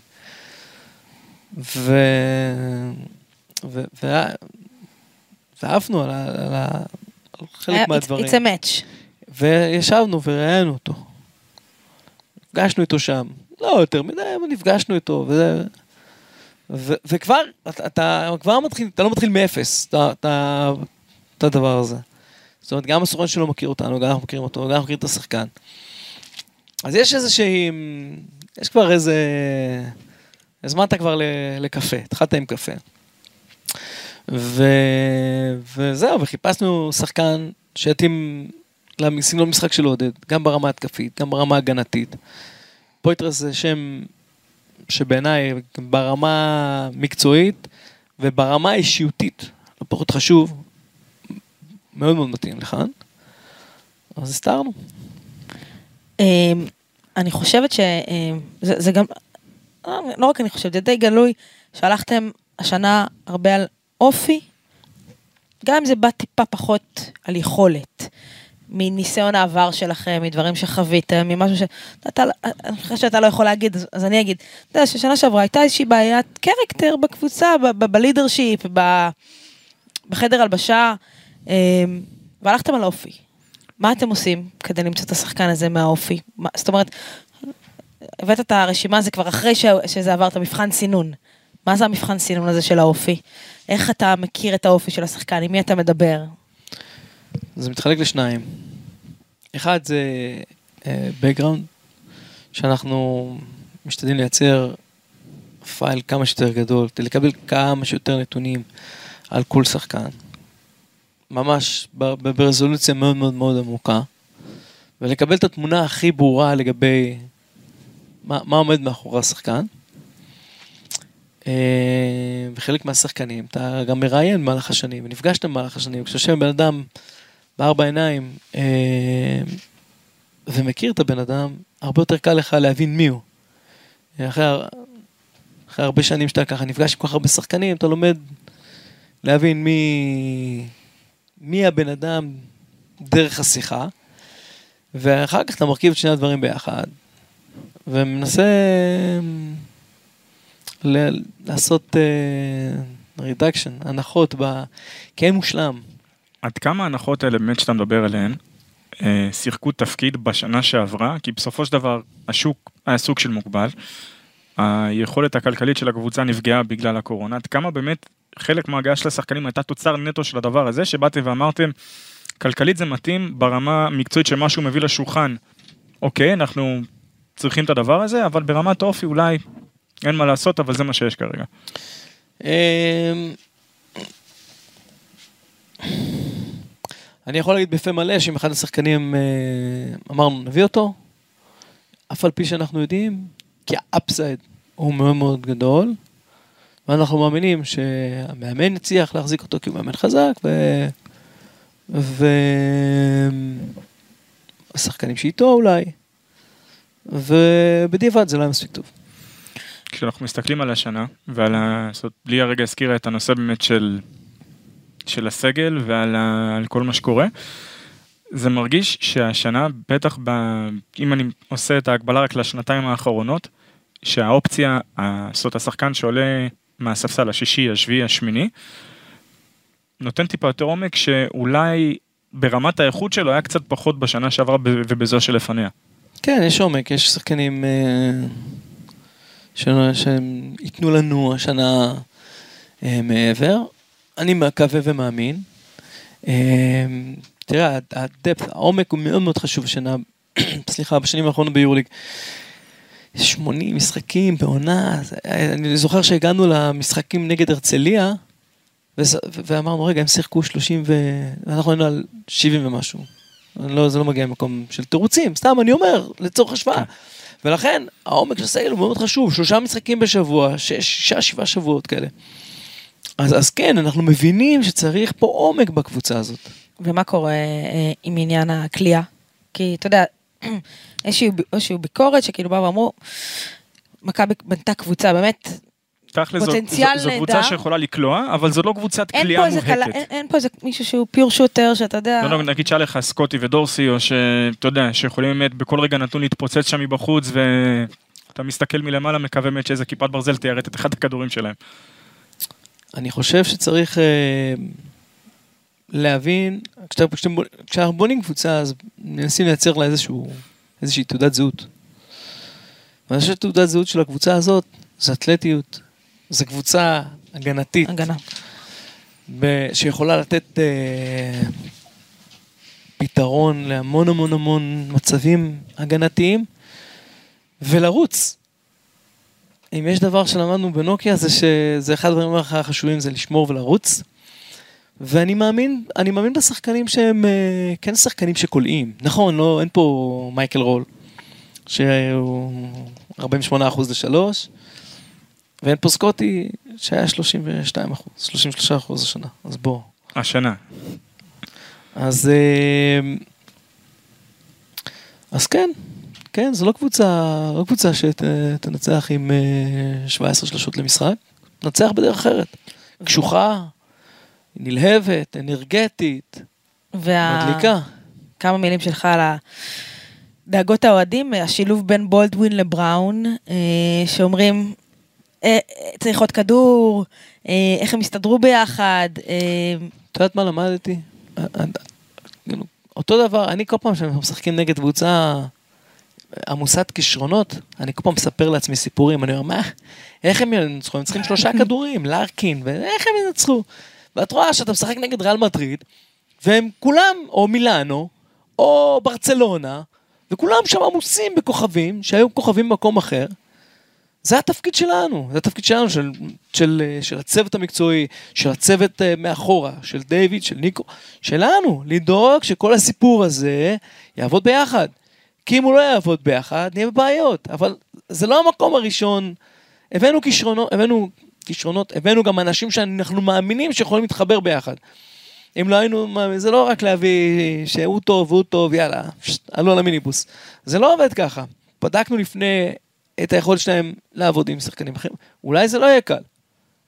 ו... ו... וה- ועפנו על, ה... על, ה... על חלק היה- מהדברים. It's a match. וישבנו וראיינו אותו. נפגשנו איתו שם. לא יותר מדי, אבל נפגשנו איתו. וזה... ו- וכבר, אתה, אתה כבר מתחיל, אתה לא מתחיל מאפס, אתה, אתה, את הדבר הזה. זאת אומרת, גם הסוכן שלו מכיר אותנו, גם אנחנו מכירים אותו, גם אנחנו מכירים את השחקן. אז יש איזושהי, יש כבר איזה, הזמנת כבר לקפה, התחלת עם קפה. ו... וזהו, וחיפשנו שחקן שיתאים לסגנון משחק של עודד, גם ברמה התקפית, גם ברמה הגנתית. פויטרס זה שם שבעיניי ברמה מקצועית וברמה האישיותית, לא פחות חשוב, מאוד מאוד מתאים לכאן. אז הסתרנו. אמ, אני חושבת שזה זה גם, אה, לא רק אני חושבת, זה די גלוי שהלכתם השנה הרבה על אופי, גם אם זה בא טיפה פחות על יכולת, מניסיון העבר שלכם, מדברים שחוויתם, ממשהו ש... אתה, אני חושבת שאתה לא יכול להגיד, אז, אז אני אגיד, אתה יודע ששנה שעברה הייתה איזושהי בעיית קרקטר בקבוצה, בלידרשיפ, בחדר הלבשה, אמ, והלכתם על אופי. מה אתם עושים כדי למצוא את השחקן הזה מהאופי? מה, זאת אומרת, הבאת את הרשימה הזו כבר אחרי ש, שזה עבר את המבחן סינון. מה זה המבחן סינון הזה של האופי? איך אתה מכיר את האופי של השחקן? עם מי אתה מדבר? זה מתחלק לשניים. אחד זה בקגראונד, שאנחנו משתדלים לייצר פייל כמה שיותר גדול, כדי לקבל כמה שיותר נתונים על כל שחקן. ממש ברזולוציה מאוד מאוד מאוד עמוקה, ולקבל את התמונה הכי ברורה לגבי מה, מה עומד מאחורי השחקן. אה, וחלק מהשחקנים, אתה גם מראיין במהלך השנים, ונפגשת במהלך השנים, כשיושב בן אדם בארבע עיניים אה, ומכיר את הבן אדם, הרבה יותר קל לך להבין מי הוא. אחרי, אחרי הרבה שנים שאתה ככה נפגש עם כל כך הרבה שחקנים, אתה לומד להבין מי, מי הבן אדם דרך השיחה, ואחר כך אתה מרכיב את שני הדברים ביחד, ומנסה ל- לעשות רידקשן, הנחות, ב... אין מושלם. עד כמה ההנחות האלה באמת שאתה מדבר עליהן, אה, שיחקו תפקיד בשנה שעברה, כי בסופו של דבר השוק היה סוג של מוגבל, היכולת הכלכלית של הקבוצה נפגעה בגלל הקורונה, עד כמה באמת חלק מההגעה של השחקנים הייתה תוצר נטו של הדבר הזה, שבאתם ואמרתם, כלכלית זה מתאים ברמה המקצועית של מה שהוא מביא לשולחן. אוקיי, אנחנו צריכים את הדבר הזה, אבל ברמת האופי אולי אין מה לעשות, אבל זה מה שיש כרגע. אמ, אני יכול להגיד בפה מלא שאם אחד השחקנים אה, אמרנו נביא אותו, אף על פי שאנחנו יודעים כי האפסייד הוא מאוד מאוד גדול, ואנחנו מאמינים שהמאמן יצליח להחזיק אותו כי הוא מאמן חזק, ו... והשחקנים שאיתו אולי, ובדיעבד זה לא היה מספיק טוב. כשאנחנו מסתכלים על השנה, ועל ה... זאת אומרת, לי הרגע הזכירה את הנושא באמת של, של הסגל ועל ה... כל מה שקורה, זה מרגיש שהשנה, בטח ב... אם אני עושה את ההקבלה רק לשנתיים האחרונות, שהאופציה, זאת השחקן שעולה מהספסל השישי, השביעי, השמיני, נותן טיפה יותר עומק שאולי ברמת האיכות שלו היה קצת פחות בשנה שעברה ובזו שלפניה. כן, יש עומק, יש שחקנים אה, שהם ייתנו לנו השנה אה, מעבר. אני מקווה ומאמין. אה, תראה, הדפט, העומק הוא מאוד מאוד חשוב השנה, סליחה, בשנים האחרונות ביורליג. 80 משחקים בעונה, אני זוכר שהגענו למשחקים נגד הרצליה, ואמרנו, רגע, הם שיחקו 30 ו... ואנחנו היינו על 70 ומשהו. לא, זה לא מגיע ממקום של תירוצים, סתם אני אומר, לצורך השוואה. ולכן, העומק של הסגל הוא מאוד חשוב, שלושה משחקים בשבוע, שש, שישה, שבעה שבועות כאלה. אז, אז כן, אנחנו מבינים שצריך פה עומק בקבוצה הזאת. ומה קורה אה, עם עניין הכלייה? כי אתה יודע, איזושהי ביקורת שכאילו באו ואמרו, מכבי בנתה קבוצה באמת, תכל'ס זו- פוטנציאל זו- זו קבוצה. שיכולה לקלוע, אבל זו לא קבוצת קליעה איזה קלה, מובהקת. אין, אין פה איזה מישהו שהוא פיור שוטר, שאתה יודע, לא, לא, נגיד שהיה לך סקוטי ודורסי, או שאתה יודע, שיכולים באמת בכל רגע נתון להתפוצץ שם מבחוץ, ואתה מסתכל מלמעלה, מקווה באמת שאיזה כיפת ברזל תיירט את אחד הכדורים שלהם. אני חושב שצריך אה, להבין, כשאנחנו בונים קבוצה, אז מנסים לייצר לה איזשהו, איזושהי תעודת זהות. ואני חושב שתעודת זהות של הקבוצה הזאת זה אתלטיות, זה קבוצה הגנתית, הגנה. ב- שיכולה לתת אה, פתרון להמון המון המון מצבים הגנתיים, ולרוץ. אם יש דבר שלמדנו בנוקיה זה שזה אחד הדברים הכי חשובים זה לשמור ולרוץ. ואני מאמין, אני מאמין בשחקנים שהם אה, כן שחקנים שקולעים. נכון, לא, אין פה מייקל רול, שהוא 48% לשלוש, ואין פה סקוטי שהיה 32%, 33% השנה, אז בוא. השנה. אז, אה, אז כן, כן, זו לא קבוצה, לא קבוצה שתנצח עם אה, 17 שלשות למשחק, תנצח בדרך אחרת. קשוחה, נלהבת, אנרגטית, וה... מדליקה. כמה מילים שלך על דאגות האוהדים, השילוב בין בולדווין לבראון, אה, שאומרים, אה, אה, צריך עוד כדור, אה, איך הם הסתדרו ביחד, את יודעת מה למדתי? כאילו, אותו דבר, אני כל פעם שאנחנו משחקים נגד קבוצה עמוסת כישרונות, אני כל פעם מספר לעצמי סיפורים, אני אומר, מה, איך הם ינצחו? הם צריכים שלושה כדורים, לארקין, ואיך הם ינצחו? ואת רואה שאתה משחק נגד ריאל מדריד, והם כולם, או מילאנו, או ברצלונה, וכולם שם עמוסים בכוכבים, שהיו כוכבים במקום אחר. זה התפקיד שלנו, זה התפקיד שלנו, של, של, של הצוות המקצועי, של הצוות אה, מאחורה, של דיוויד, של ניקו, שלנו, לדאוג שכל הסיפור הזה יעבוד ביחד. כי אם הוא לא יעבוד ביחד, נהיה בבעיות. אבל זה לא המקום הראשון. הבאנו כישרונות, הבאנו כישרונות, הבאנו גם אנשים שאנחנו מאמינים שיכולים להתחבר ביחד. אם לא היינו, זה לא רק להביא שהוא טוב והוא טוב, יאללה, עלו על המיניבוס. זה לא עובד ככה. בדקנו לפני את היכולת שלהם לעבוד עם שחקנים אחרים. אולי זה לא יהיה קל,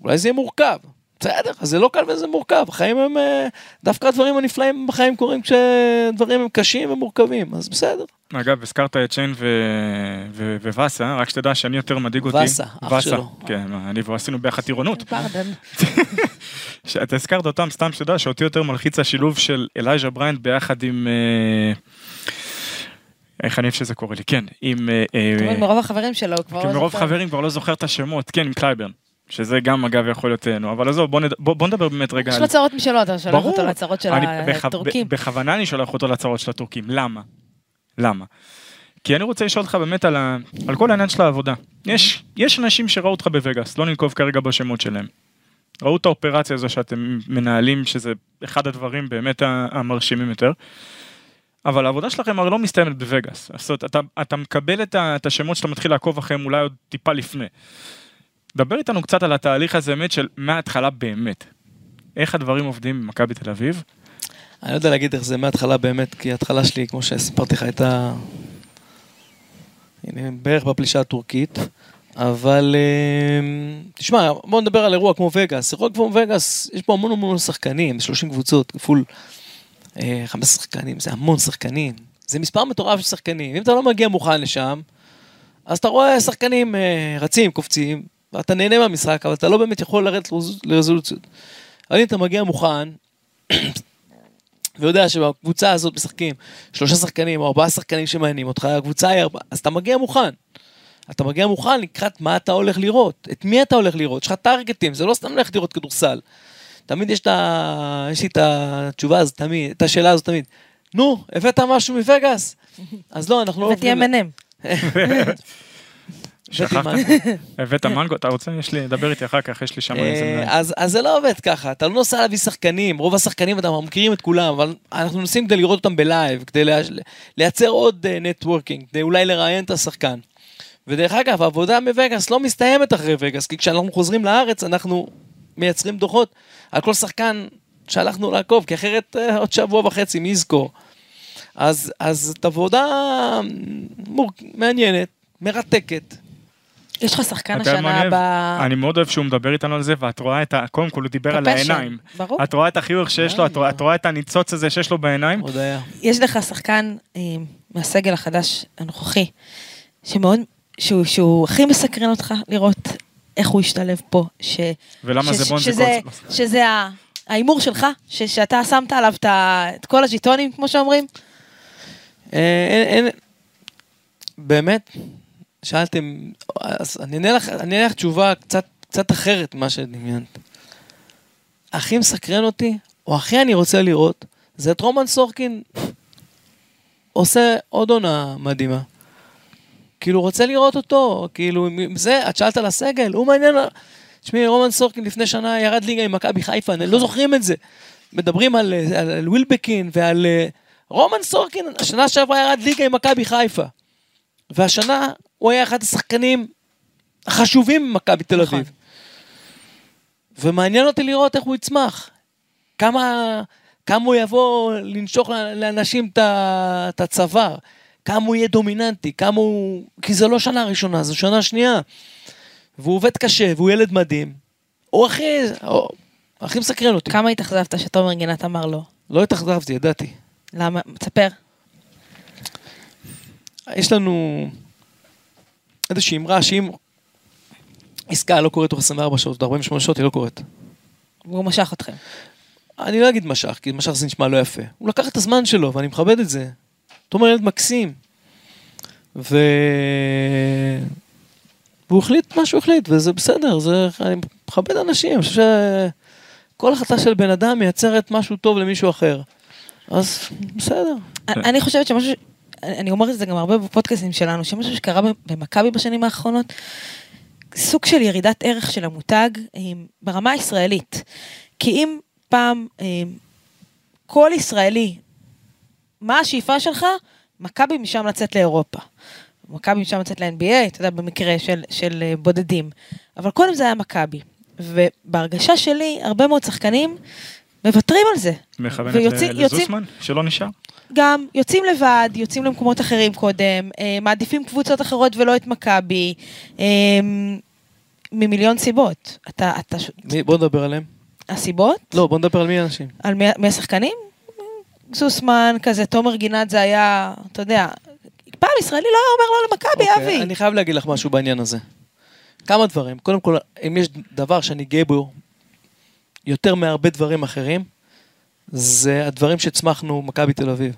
אולי זה יהיה מורכב. בסדר, אז זה לא קל וזה מורכב. החיים הם, אה, דווקא הדברים הנפלאים בחיים קורים כשדברים הם קשים ומורכבים, אז בסדר. אגב, הזכרת את שיין ו- ו- וואסה, רק שתדע שאני יותר מדאיג אותי. ואסה, אח שלו. כן, אני ועשינו ביחד טירונות. פרדן. שאתה הזכרת אותם, סתם שתדע שאותי יותר מלחיץ השילוב של אלייז'ה בריינד ביחד עם... איך אני אוהב שזה קורה לי, כן, עם... אה, אה, מרוב החברים שלו, כבר כי לא מרוב זוכר. חברים כבר לא זוכר את השמות, כן, עם קלייברן. שזה גם אגב יכול להיות, אה, נו, אבל עזוב, בוא, נד... בוא, בוא נדבר באמת רגע יש לו צרות משלו, אתה שולח. אותו לצרות של הטורקים. בכוונה אני שולח אותו לצרות של הטורקים, למה? למה? כי אני רוצה לשאול אותך באמת על, ה... על כל העניין של העבודה. יש, יש אנשים שראו אותך בווגאס, לא ננקוב כרגע בשמות שלהם. ראו את האופרציה הזו שאתם מנהלים, שזה אחד הדברים באמת המרשימים יותר. אבל העבודה שלכם הרי לא מסתיימת בווגאס. זאת אומרת, אתה, אתה מקבל את, ה, את השמות שאתה מתחיל לעקוב אחריהם אולי עוד טיפה לפני. דבר איתנו קצת על התהליך הזה באמת של מההתחלה באמת. איך הדברים עובדים במכבי תל אביב? אני לא יודע להגיד איך זה מההתחלה באמת, כי ההתחלה שלי, כמו שסיפרתי לך, הייתה... הנה, בערך בפלישה הטורקית. אבל אה, תשמע, בוא נדבר על אירוע כמו וגאס. אירוע כמו וגאס, יש פה המון המון שחקנים, 30 קבוצות, כפול 15 שחקנים, זה המון שחקנים. זה מספר מטורף של שחקנים. אם אתה לא מגיע מוכן לשם, אז אתה רואה שחקנים אה, רצים, קופצים, ואתה נהנה מהמשחק, אבל אתה לא באמת יכול לרדת לרז- לרזולוציות. אבל אם אתה מגיע מוכן, ויודע שבקבוצה הזאת משחקים שלושה שחקנים או ארבעה שחקנים שמעניינים אותך, הקבוצה היא ארבעה, אז אתה מגיע מוכן. אתה מגיע מוכן לקראת מה אתה הולך לראות, את מי אתה הולך לראות, יש לך טרגטים, זה לא סתם ללכת לראות כדורסל. תמיד יש את ה... יש לי את התשובה הזאת תמיד, את השאלה הזאת תמיד. נו, הבאת משהו מווגאס? אז לא, אנחנו לא... הבאתי M&M. שכחת? הבאת מנגו, אתה רוצה? יש לי, דבר איתי אחר כך, יש לי שם איזה... אה, אז, אז זה לא עובד ככה, אתה לא נוסע להביא שחקנים, רוב השחקנים אנחנו מכירים את כולם, אבל אנחנו נוסעים כדי לראות אותם ב live, כדי לייצר עוד networking, כדי אולי לראיין את השחקן. ודרך אגב, העבודה מווגאס לא מסתיימת אחרי וגאס, כי כשאנחנו חוזרים לארץ אנחנו מייצרים דוחות על כל שחקן שהלכנו לעקוב, כי אחרת אה, עוד שבוע וחצי, מי יזכור? אז, אז זאת עבודה מור... מעניינת, מרתקת. יש לך שחקן השנה אני ב... אני מאוד אוהב שהוא מדבר איתנו על זה, ואת רואה את ה... קודם כל הוא דיבר על העיניים. ברור. את רואה את החיוך שיש לו, את רואה- את רואה את הניצוץ הזה שיש לו בעיניים. עוד היה. יש לך שחקן אה, מהסגל החדש הנוכחי, שמאוד, שהוא, שהוא הכי מסקרן אותך לראות איך הוא ישתלב פה. ש, ולמה ש- זה בונזי שזה, קולסון? שזה ה- ההימור שלך, ש, שאתה שמת עליו את, ה- את כל הז'יטונים, כמו שאומרים. אה, אין, אין, באמת, שאלתם, אז אני אענה לך, אני אענה לך תשובה קצת, קצת אחרת ממה שדמיינת. הכי מסקרן אותי, או הכי אני רוצה לראות, זה את רומן סורקין עושה עוד עונה מדהימה. כאילו, רוצה לראות אותו, כאילו, מ- זה, את שאלת על הסגל, הוא מעניין, תשמעי, רומן סורקין לפני שנה ירד ליגה עם מכבי חיפה, אני לא זוכרים את זה. מדברים על, על, על ווילבקין ועל... אה, רומן סורקין, השנה שעברה ירד ליגה עם מכבי חיפה. והשנה הוא היה אחד השחקנים החשובים במכבי תל נכון. אביב. ומעניין אותי לראות איך הוא יצמח. כמה, כמה הוא יבוא לנשוך לאנשים את הצוואר. כמה הוא יהיה דומיננטי, כמה הוא... כי זה לא שנה ראשונה, זו שנה שנייה. והוא עובד קשה, והוא ילד מדהים. הוא הכי... הוא הכי מסקרן אותי. כמה התאכזבת שתומר גינת אמר לא? לא התאכזבתי, ידעתי. למה? תספר. יש לנו איזושהי אמרה שאם עסקה לא קורית תוך 24 שעות, 48 שעות היא לא קורית. הוא משך אתכם. אני לא אגיד משך, כי משך זה נשמע לא יפה. הוא לקח את הזמן שלו, ואני מכבד את זה. תומר ילד מקסים. ו... והוא החליט מה שהוא החליט, וזה בסדר, זה... אני מכבד אנשים, אני חושב שכל החלטה של בן אדם מייצרת משהו טוב למישהו אחר. אז בסדר. אני חושבת שמשהו, אני אומרת את זה גם הרבה בפודקאסטים שלנו, שמשהו שקרה במכבי בשנים האחרונות, סוג של ירידת ערך של המותג ברמה הישראלית. כי אם פעם אה, כל ישראלי, מה השאיפה שלך? מכבי משם לצאת לאירופה. מכבי משם לצאת ל-NBA, אתה יודע, במקרה של, של אה, בודדים. אבל קודם זה היה מכבי. ובהרגשה שלי, הרבה מאוד שחקנים מוותרים על זה. מכוונת יוצאים- לזוסמן, שלא נשאר. גם יוצאים לבד, יוצאים למקומות אחרים קודם, אה, מעדיפים קבוצות אחרות ולא את מכבי, אה, ממיליון סיבות. אתה, אתה, ש- מי, בוא נדבר עליהם. הסיבות? לא, בוא נדבר על מי האנשים. על מי, מי השחקנים? זוסמן, כזה, תומר גינת זה היה, אתה יודע, פעם ישראלי לא היה אומר לא למכבי, אוקיי, אבי. אני חייב להגיד לך משהו בעניין הזה. כמה דברים. קודם כל, אם יש דבר שאני גאה בו יותר מהרבה דברים אחרים, זה הדברים שהצמחנו מכבי תל אביב.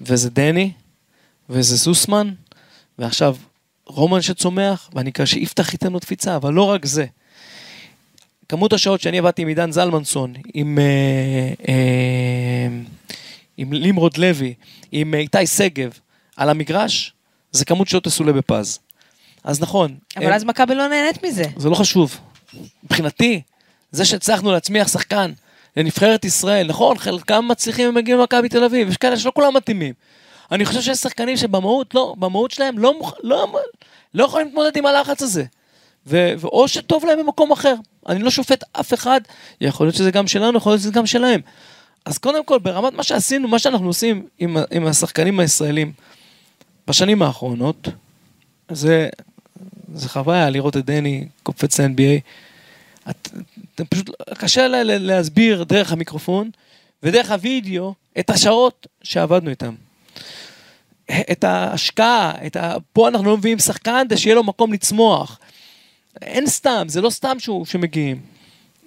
וזה דני, וזה סוסמן, ועכשיו רומן שצומח, ואני מקווה שיפתח ייתן לו תפיצה, אבל לא רק זה. כמות השעות שאני עבדתי עם עידן זלמנסון, עם, אה, אה, עם לימרוד לוי, עם אה, איתי שגב, על המגרש, זה כמות שעות תסולא בפז. אז נכון. אבל הם- אז מכבי לא נהנית מזה. זה לא חשוב. מבחינתי, זה שהצלחנו להצמיח שחקן לנבחרת ישראל, נכון, חלקם מצליחים ומגיעים למכבי תל אביב, יש כאלה שלא כולם מתאימים. אני חושב שיש שחקנים שבמהות, לא, במהות שלהם לא, מוכ- לא, לא יכולים להתמודד עם הלחץ הזה. ו, ואו שטוב להם במקום אחר. אני לא שופט אף אחד, יכול להיות שזה גם שלנו, יכול להיות שזה גם שלהם. אז קודם כל, ברמת מה שעשינו, מה שאנחנו עושים עם, עם השחקנים הישראלים בשנים האחרונות, זה, זה חוויה לראות את דני קופץ ל-NBA. את, את, פשוט קשה לה, לה- להסביר דרך המיקרופון ודרך הוידאו את השעות שעבדנו איתם. את ההשקעה, את ה... פה אנחנו לא מביאים שחקן כדי שיהיה לו מקום לצמוח. אין סתם, זה לא סתם שהוא, שמגיעים.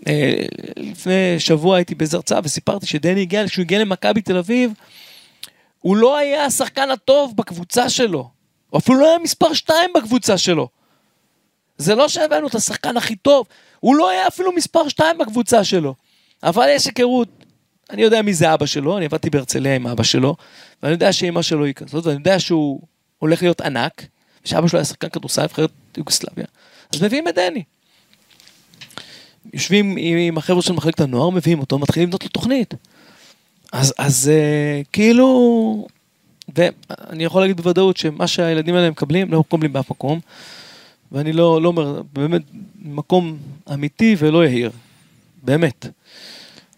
אה, לפני שבוע הייתי באיזה הרצאה וסיפרתי שדני הגיע, כשהוא הגיע למכבי תל אביב, הוא לא היה השחקן הטוב בקבוצה שלו. הוא אפילו לא היה מספר 2 בקבוצה שלו. זה לא שהבאנו את השחקן הכי טוב, הוא לא היה אפילו מספר 2 בקבוצה שלו. אבל יש היכרות, אני יודע מי זה אבא שלו, אני עבדתי בהרצליה עם אבא שלו, ואני יודע שאימא שלו היא כזאת, ואני יודע שהוא הולך להיות ענק, ושאבא שלו היה שחקן כדורסל נבחרת יוגוסלביה, אז מביאים את דני. יושבים עם, החבר'ה של מחלקת הנוער, מביאים אותו, מתחילים לבנות לו תוכנית. אז, אז אה, כאילו, ואני יכול להגיד בוודאות שמה שהילדים האלה מקבלים, לא מקבלים באף מקום, ואני לא, לא אומר, באמת, מקום אמיתי ולא יהיר, באמת.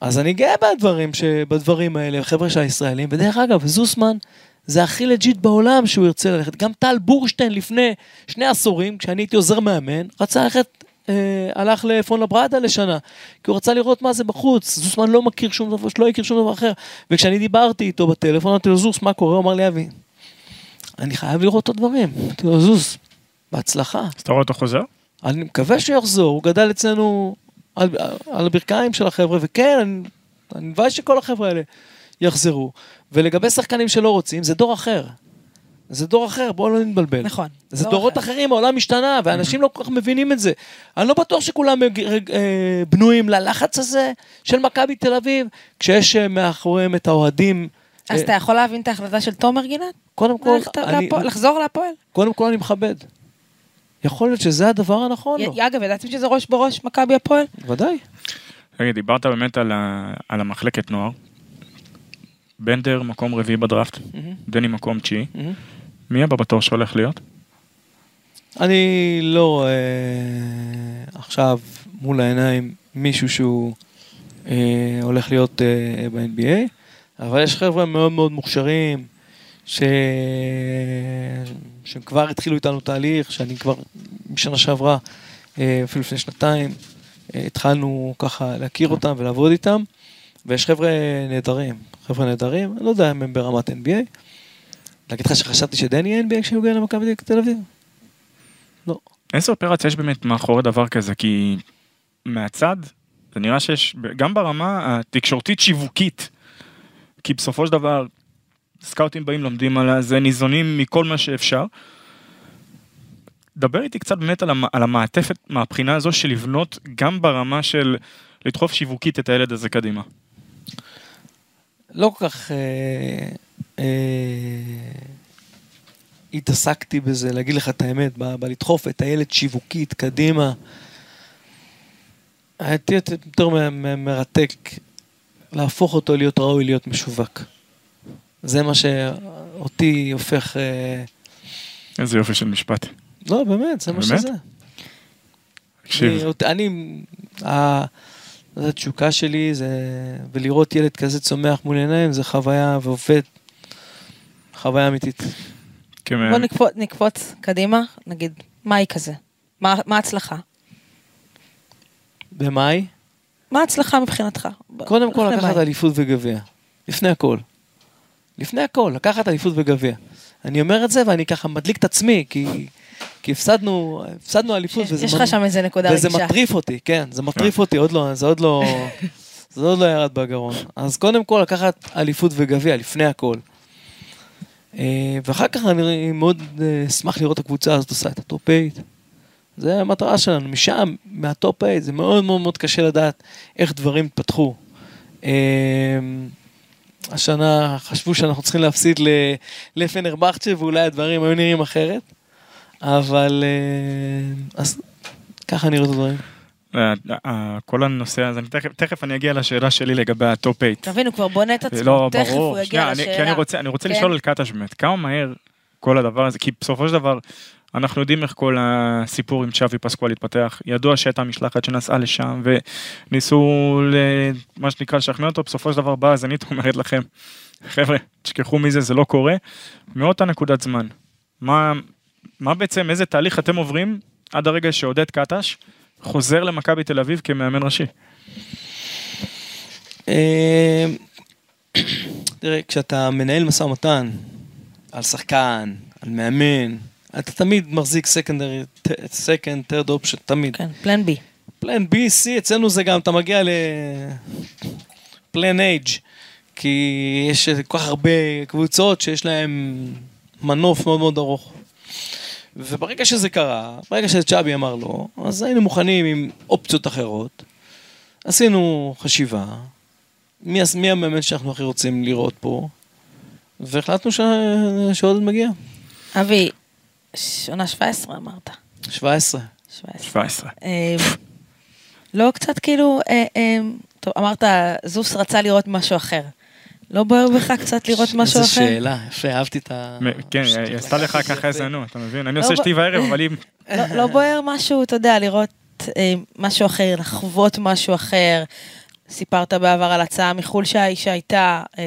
אז אני גאה בדברים, ש... בדברים האלה, חבר'ה של הישראלים, ודרך אגב, זוסמן זה הכי legit בעולם שהוא ירצה ללכת. גם טל בורשטיין לפני שני עשורים, כשאני הייתי עוזר מאמן, רצה ללכת, אה, הלך לפואנלברדה לשנה, כי הוא רצה לראות מה זה בחוץ. זוסמן לא מכיר שום דבר, שלא הכיר שום דבר אחר. וכשאני דיברתי איתו בטלפון, אמרתי לו, זוס, מה קורה? הוא אמר לי, אבי, אני חייב לראות את הדברים. אמרתי לו, זוס, בהצלחה. אז אתה רואה אותו חוזר? אני מקווה שהוא יחזור, הוא גדל אצלנו על, על הברכיים של החבר'ה, וכן, אני- מביא שכל החבר'ה האלה יחזרו. ולגבי שחקנים שלא רוצים, זה דור אחר. זה דור אחר, בואו לא נתבלבל. נכון. זה דור דורות אחר. אחרים, העולם השתנה, ואנשים לא כל כך מבינים את זה. אני לא בטוח שכולם אה, בנויים ללחץ הזה של מכבי תל אביב, כשיש אה, מאחוריהם את האוהדים. אז אה, אתה יכול להבין את ההחלטה של תומר גינת? קודם כל, ללכת אני, להפועל- לחזור להפועל? קודם כל אני מכבד. יכול להיות שזה הדבר הנכון לו. י- אגב, ידעתם שזה ראש בראש מכבי הפועל? ודאי. רגע, דיברת באמת על, ה... על המחלקת נוער. בנדר מקום רביעי בדראפט, דני מקום תשיעי. מהמם. מי הבא בתור שהולך להיות? אני לא רואה עכשיו מול העיניים מישהו שהוא אה, הולך להיות אה, ב-NBA, אבל יש חבר'ה מאוד מאוד מוכשרים, ש... שהם כבר התחילו איתנו תהליך, שאני כבר משנה שעברה, אה, אפילו לפני שנתיים, אה, התחלנו ככה להכיר אותם ולעבוד איתם, ויש חבר'ה נהדרים, חבר'ה נהדרים, אני לא יודע אם הם ברמת NBA. להגיד לך שחשבתי שדני יהיה NBA כשהוא הגיע למכבי תל אביב? לא. איזה אופרציה יש באמת מאחורי דבר כזה? כי מהצד, זה נראה שיש, גם ברמה התקשורתית שיווקית, כי בסופו של דבר, סקאוטים באים, לומדים על זה, ניזונים מכל מה שאפשר. דבר איתי קצת באמת על, המ, על המעטפת מהבחינה הזו של לבנות גם ברמה של לדחוף שיווקית את הילד הזה קדימה. לא כל כך אה, אה, התעסקתי בזה, להגיד לך את האמת, בלדחוף את הילד שיווקית קדימה. הייתי יותר מרתק להפוך אותו להיות ראוי להיות משווק. זה מה שאותי הופך... אה, איזה יופי של משפט. לא, באמת, זה מה באמת? שזה. תקשיב, אני, אני זו התשוקה שלי, זה, ולראות ילד כזה צומח מול עיניים, זה חוויה ועובד, חוויה אמיתית. כמ- בוא נקפוץ, נקפוץ קדימה, נגיד, היא כזה? מה מה ההצלחה? במאי, מה ההצלחה מבחינתך? קודם כל לקחת מאי. אליפות וגביע. לפני הכל. לפני הכל, לקחת אליפות וגביע. אני אומר את זה ואני ככה מדליק את עצמי, כי, כי הפסדנו, הפסדנו אליפות. וזה יש לך שם איזה נקודה וזה רגישה. מטריף אותי, כן, זה מטריף אותי, עוד לא, זה עוד לא, זה עוד לא ירד בגרון. אז קודם כל לקחת אליפות וגביע, לפני הכל. אה, ואחר כך אני מאוד אה, אשמח לראות את הקבוצה הזאת עושה את ה top 8. זה המטרה שלנו, משם, מה top 8, זה מאוד מאוד מאוד קשה לדעת איך דברים התפתחו. אה, השנה חשבו שאנחנו צריכים להפסיד ל- לפנרבכצ'ה ואולי הדברים היו נראים אחרת, אבל אה, אז ככה נראו את הדברים. אה, אה, כל הנושא הזה, אני תכף, תכף אני אגיע לשאלה שלי לגבי ה top 8. תבין, הוא כבר בונה את עצמו, לא, תכף ברור. הוא יגיע שנייה, אני- לשאלה. כי אני רוצה, אני רוצה כן. לשאול על קטש באמת, כמה מהר כל הדבר הזה, כי בסופו של דבר, אנחנו יודעים איך כל הסיפור עם צ'אבי פסקואל התפתח. ידוע שהייתה משלחת שנסעה לשם, וניסו, ל- מה שנקרא, לשכנע אותו, בסופו של דבר באה הזנית אומרת לכם, חבר'ה, תשכחו מזה, זה לא קורה. מאותה נקודת זמן, מה, מה בעצם, איזה תהליך אתם עוברים עד הרגע שעודד קטש חוזר למכבי תל אביב כמאמן ראשי? אה, תראה, כשאתה מנהל משא ומתן על שחקן, על מאמן, אתה תמיד מחזיק secondary, second, third option, תמיד. כן, plan B. plan B, C, אצלנו זה גם, אתה מגיע ל... plan H, כי יש כל כך הרבה קבוצות שיש להן מנוף מאוד מאוד ארוך. וברגע שזה קרה, ברגע שצ'אבי אמר לו, אז היינו מוכנים עם אופציות אחרות. עשינו חשיבה, מי, מי המאמן שאנחנו הכי רוצים לראות פה, והחלטנו ש... שעודד מגיע. אבי, שנה 17 אמרת. 17. 17. 17. אה, לא קצת כאילו, אה, אה, טוב, אמרת, זוס רצה לראות משהו אחר. לא בוער בך קצת לראות משהו איזה אחר? שאלה, יפה, אהבתי את ה... כן, היא עשתה לך ככה איזה נו, אתה מבין? אני לא, עושה שתי בערב, אבל אם... לא, לא בוער משהו, אתה יודע, לראות אה, משהו אחר, לחוות משהו אחר. סיפרת בעבר על הצעה מחו"ל שהי- שהייתה, אמ,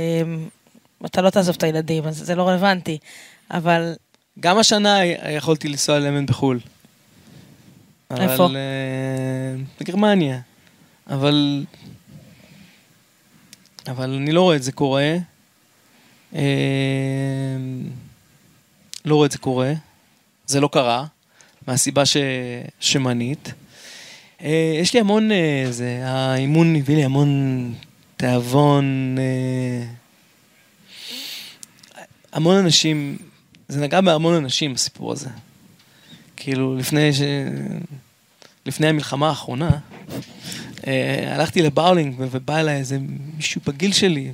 אתה לא תעזוב את הילדים, אז זה לא רלוונטי, אבל גם השנה יכולתי לנסוע לאמן בחו"ל. איפה? אבל, אה, בגרמניה. אבל... אבל אני לא רואה את זה קורה. אה, לא רואה את זה קורה. זה לא קרה, מהסיבה ש... שמנית. אה, יש לי המון, אה, זה, האימון הביא לי המון תיאבון, המון אנשים, זה נגע בהמון אנשים הסיפור הזה. כאילו, לפני ש... לפני המלחמה האחרונה, הלכתי לבאולינג ובא אליי איזה מישהו בגיל שלי.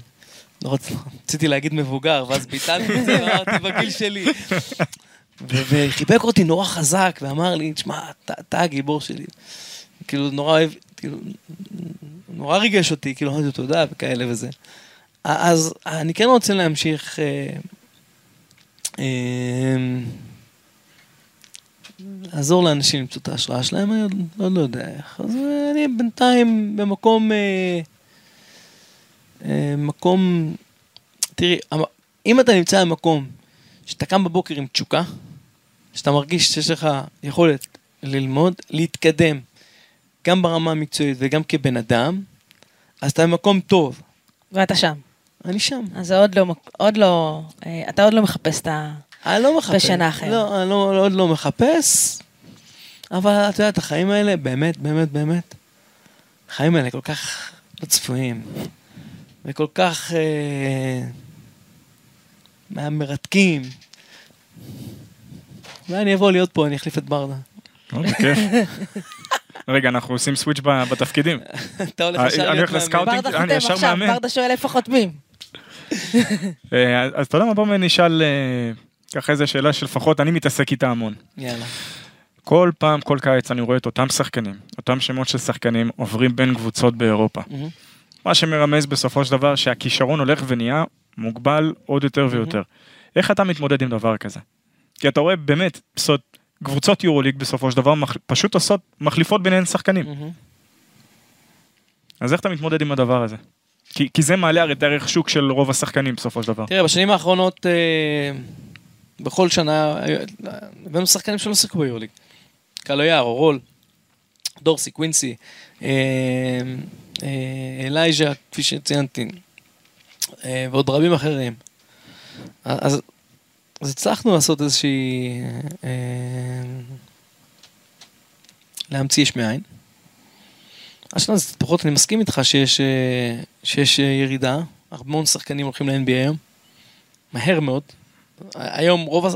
לא רצ... רציתי להגיד מבוגר, ואז ביטלתי את זה, אמרתי בגיל שלי. וחיבק אותי נורא חזק, ואמר לי, תשמע, אתה הגיבור שלי. כאילו, נורא אוהב, כאילו, נורא ריגש אותי, כאילו, אמרתי לו תודה וכאלה וזה. אז אני כן רוצה להמשיך... אה, אה, לעזור לאנשים למצוא את ההשראה שלהם, אני עוד, עוד לא יודע איך. אז אני בינתיים במקום... אה, אה, מקום... תראי, אם אתה נמצא במקום שאתה קם בבוקר עם תשוקה, שאתה מרגיש שיש לך יכולת ללמוד, להתקדם, גם ברמה המקצועית וגם כבן אדם, אז אתה במקום טוב. ואתה שם. אני שם. אז עוד לא, עוד לא, אה, אתה עוד לא מחפש את ה... אני לא מחפש. בשנה אחרת. לא, אני לא, עוד לא מחפש, אבל את יודעת, החיים האלה, באמת, באמת, באמת, החיים האלה כל כך לא צפויים, וכל כך אה, מרתקים. אולי אני אבוא להיות פה, אני אחליף את ברדה. אוקיי, בכיף. רגע, אנחנו עושים סוויץ' ב- בתפקידים. אתה הולך אה, ישר אני להיות הולך. מאמן. אותי? ברדה אני חותם ישר עכשיו, מאמן. ברדה שואל איפה חותמים. אה, אז אתה יודע מה, בוא נשאל ככה איזה שאלה שלפחות אני מתעסק איתה המון. יאללה. כל פעם, כל קיץ אני רואה את אותם שחקנים, אותם שמות של שחקנים עוברים בין קבוצות באירופה. מהמם. מה שמרמז בסופו של דבר שהכישרון הולך ונהיה מוגבל עוד יותר ויותר. איך אתה מתמודד עם דבר כזה? כי אתה רואה באמת, זאת קבוצות יורוליג בסופו של דבר מח- פשוט עושות, מחליפות ביניהן שחקנים. מהמם. אז איך אתה מתמודד עם הדבר הזה? כי, כי זה מעלה הרי את הערך שוק של רוב השחקנים בסופו של דבר. תראה, בשנים האחרונות, אה, בכל שנה, הבאנו שחקנים שלא שיחקו ביורליג. קלו יער, אורול, דורסי, קווינסי, אה, אה, אלייז'ה, כפי שציינתי, אה, ועוד רבים אחרים. אז, אז הצלחנו לעשות איזושהי... להמציא יש מאין. השנה זה פחות, אני מסכים איתך שיש, שיש ירידה, הרבה מאוד שחקנים הולכים ל-NBA היום, מהר מאוד. היום רוב,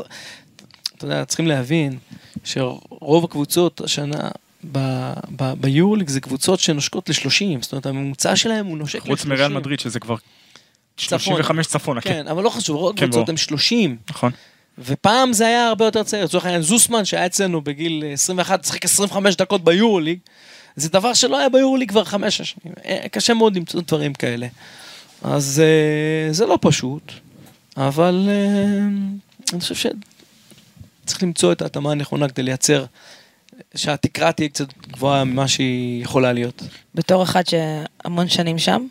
אתה יודע, צריכים להבין שרוב הקבוצות השנה ב- ב- ביורוליג זה קבוצות שנושקות ל-30, זאת אומרת הממוצע שלהם הוא נושק ל-30. חוץ מריאל מדריד שזה כבר 35 צפונה, כן. כן, אבל לא חשוב, רוב כן, הקבוצות. הם 30. נכון. ופעם זה היה הרבה יותר צעיר. לצורך העניין, זוסמן שהיה אצלנו בגיל 21, שיחק 25 דקות ביורוליג, זה דבר שלא היה ביורוליג כבר חמש שנים. אה, קשה מאוד למצוא דברים כאלה. אז אה, זה לא פשוט, אבל אה, אני חושב שצריך למצוא את ההתאמה הנכונה כדי לייצר, שהתקרה תהיה קצת גבוהה ממה שהיא יכולה להיות. בתור אחד שהמון שנים שם,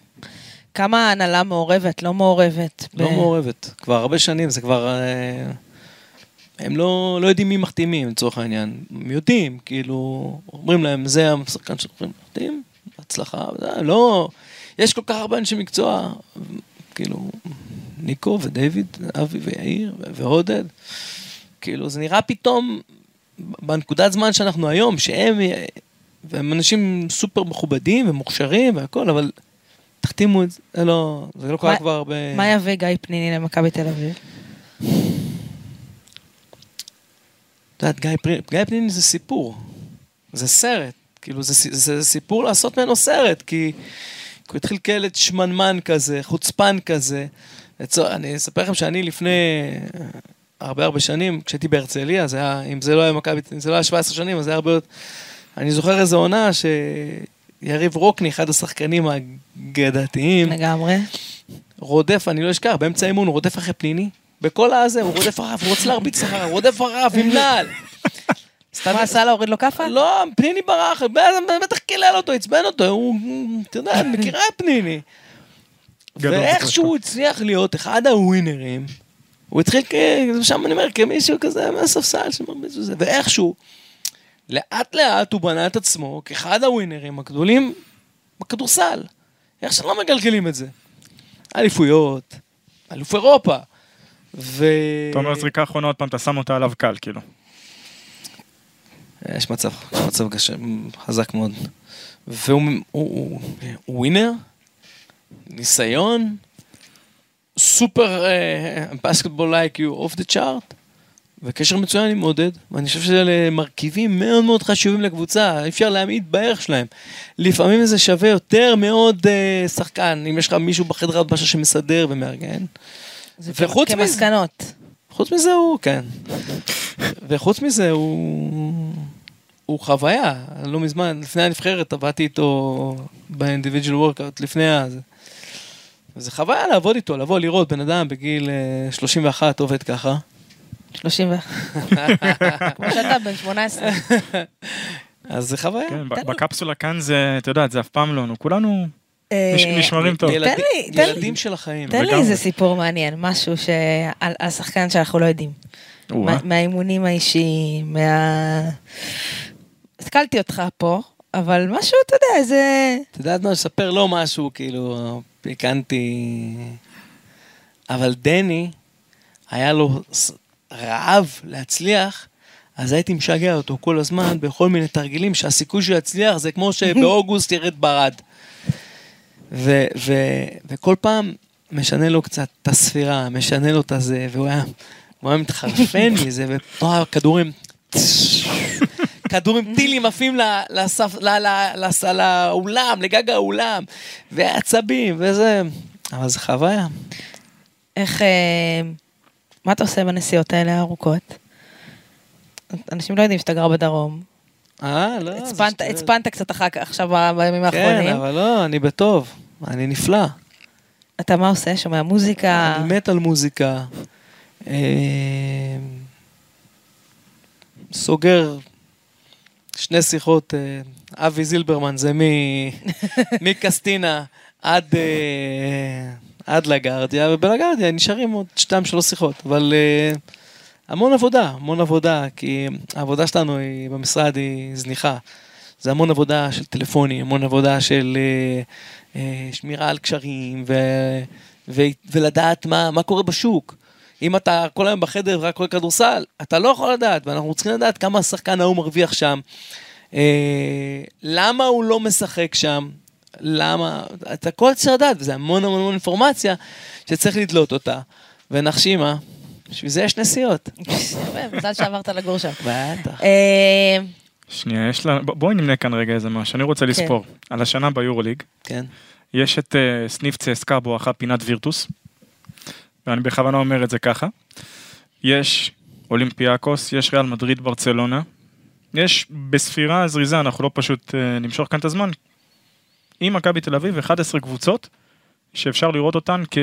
כמה ההנהלה מעורבת, לא מעורבת? לא ב- מעורבת. כבר הרבה שנים, זה כבר... אה, הם לא, לא יודעים מי מחתימים לצורך העניין. הם יודעים, כאילו, אומרים להם, זה השחקן שאנחנו מחתים, הצלחה, וזה, לא... יש כל כך הרבה אנשי מקצוע, כאילו, ניקו ודייוויד, אבי ויאיר ועודד, כאילו, זה נראה פתאום, בנקודת זמן שאנחנו היום, שהם, והם אנשים סופר מכובדים ומוכשרים והכל, אבל תחתימו את זה, זה לא, זה לא קרה כבר הרבה... מה יביא גיא פניני למכבי תל אביב? את יודעת, גיא פניני, גיא פניני זה סיפור. זה סרט. כאילו, זה, זה, זה סיפור לעשות ממנו סרט, כי הוא התחיל כילד שמנמן כזה, חוצפן כזה. אני אספר לכם שאני לפני הרבה הרבה שנים, כשהייתי בהרצליה, זה היה, אם זה לא היה מכבי, אם זה לא היה 17 שנים, אז זה היה הרבה יותר... אני זוכר איזו עונה שיריב רוקני, אחד השחקנים האגדתיים, לגמרי. רודף, אני לא אשכח, באמצע האימון הוא רודף אחרי פניני, בכל הזה, הוא רודף אחריו, הוא רוצה להרביץ אחריו, הוא רודף אחריו עם נעל. מה עשה לה, הוריד לו כאפה? לא, פניני ברח, בטח קילל אותו, עצבן אותו, הוא, אתה יודע, את מכירה את פניני. גדול ואיכשהו הוא הצליח להיות אחד הווינרים, הוא התחיל, כ- שם אני אומר, כמישהו כזה מהספסל שמרביץ וזה, ואיכשהו, לאט לאט הוא בנה את עצמו כאחד הווינרים הגדולים בכדורסל. איך שלא מגלגלים את זה. אליפויות, אלוף אירופה. ו... אתה אומר זריקה אחרונה עוד פעם, אתה שם אותה עליו קל, כאילו. יש מצב, יש מצב קשה, חזק מאוד. והוא הוא, הוא, הוא winner, ניסיון, super basketball IQ off the chart, וקשר מצוין עם עודד, ואני חושב שאלה מרכיבים מאוד מאוד חשובים לקבוצה, אי אפשר להמעיט בערך שלהם. לפעמים זה שווה יותר מעוד uh, שחקן, אם יש לך מישהו בחדר הלבשה שמסדר ומארגן. וחוץ מזה, כמסקנות. חוץ מזה הוא, כן. וחוץ מזה הוא... הוא חוויה, לא מזמן, לפני הנבחרת עבדתי איתו באינדיבידואל וורקאוט, לפני ה... זה חוויה לעבוד איתו, לבוא לראות בן אדם בגיל אה, 31 עובד ככה. 31. כמו שאתה, בן 18. אז זה חוויה. כן. בקפסולה כאן זה, אתה יודע, זה אף פעם לא, נו, כולנו אה, נש- נשמרים טוב. ילדים- תן לי- תן לי- ילדים של החיים. תן לי. איזה סיפור מעניין, משהו על שחקן שאנחנו לא יודעים. מהאימונים האישיים, מה... התקלתי אותך פה, אבל משהו, אתה יודע, איזה... את יודעת מה, לספר לו משהו, כאילו, פיקנטי. אבל דני, היה לו רעב להצליח, אז הייתי משגע אותו כל הזמן בכל מיני תרגילים שהסיכוי שהוא יצליח זה כמו שבאוגוסט ירד ברד. ו- ו- וכל פעם משנה לו קצת את הספירה, משנה לו את הזה, והוא היה, היה מתחרפן מזה, ותנועה כדורים, כדורים טילים עפים לאולם, לגג האולם, ועצבים וזה, אבל זה חוויה. איך... אה, מה אתה עושה בנסיעות האלה הארוכות? אנשים לא יודעים שאתה גר בדרום. אה, לא. הצפנת-. הצפנת קצת אחר כך, עכשיו בימים כן, האחרונים. אבל לא, אני בטוב, אני נפלא. אתה מה עושה? שומע מוזיקה? אני מת על מוזיקה. אה, סוגר שני שיחות, אה, אבי זילברמן זה מ- מקסטינה עד, אה, עד לגרדיה, ובלגרדיה נשארים עוד שתיים שלוש שיחות, אבל אה, המון עבודה, המון עבודה, כי העבודה שלנו היא, במשרד היא זניחה. זה המון עבודה של טלפונים, המון עבודה של שמירה על קשרים ו, ו, ולדעת מה, מה קורה בשוק. אם אתה כל היום בחדר ורק רואה כדורסל, אתה לא יכול לדעת, ואנחנו צריכים לדעת כמה השחקן ההוא מרוויח שם, אה, למה הוא לא משחק שם, למה, אתה הכל צריך לדעת, וזה המון המון המון אינפורמציה שצריך לדלות אותה. ונחשי מה, בשביל זה יש נסיעות. מזל שעברת לגור שם. בטח. אה, שנייה, יש לה... בואי נמנה כאן רגע איזה משהו, אני רוצה לספור. על השנה ביורוליג, כן. יש את אה, סניף צסקה בואכה פינת וירטוס, ואני בכוונה אומר את זה ככה. יש אולימפיאקוס, יש ריאל מדריד ברצלונה, יש בספירה זריזה, אנחנו לא פשוט אה, נמשוך כאן את הזמן, עם מכבי תל אביב 11 קבוצות שאפשר לראות אותן כ...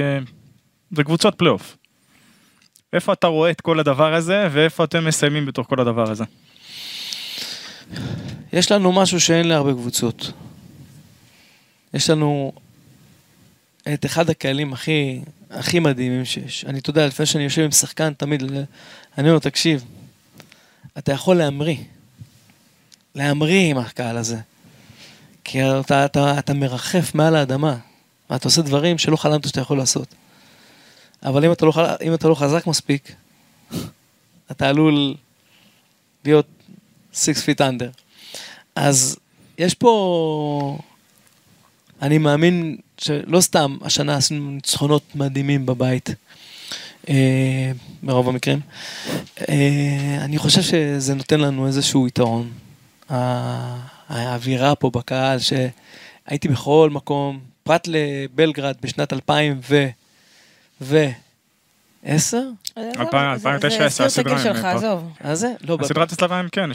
זה קבוצות פלייאוף. איפה אתה רואה את כל הדבר הזה, ואיפה אתם מסיימים בתוך כל הדבר הזה? יש לנו משהו שאין להרבה קבוצות. יש לנו את אחד הקהלים הכי, הכי מדהימים שיש. אני, אתה יודע, לפני שאני יושב עם שחקן, תמיד אני אומר, תקשיב, אתה יכול להמריא. להמריא עם הקהל הזה. כי אתה, אתה, אתה מרחף מעל האדמה, ואתה עושה דברים שלא חלמת שאתה יכול לעשות. אבל אם אתה לא, אם אתה לא חזק מספיק, אתה עלול להיות 6 feet under. אז יש פה, אני מאמין שלא סתם השנה עשינו ניצחונות מדהימים בבית, אה, ברוב המקרים. אה, אני חושב שזה נותן לנו איזשהו יתרון. ה- האווירה פה בקהל, שהייתי בכל מקום, פרט לבלגרד בשנת 2000 ו... ו... עשר? אלפיים- זה- 2009 זה הסיר את הגיל הסדרה שלך. עזוב. מה זה? לא, הסדרת הצלביים כן,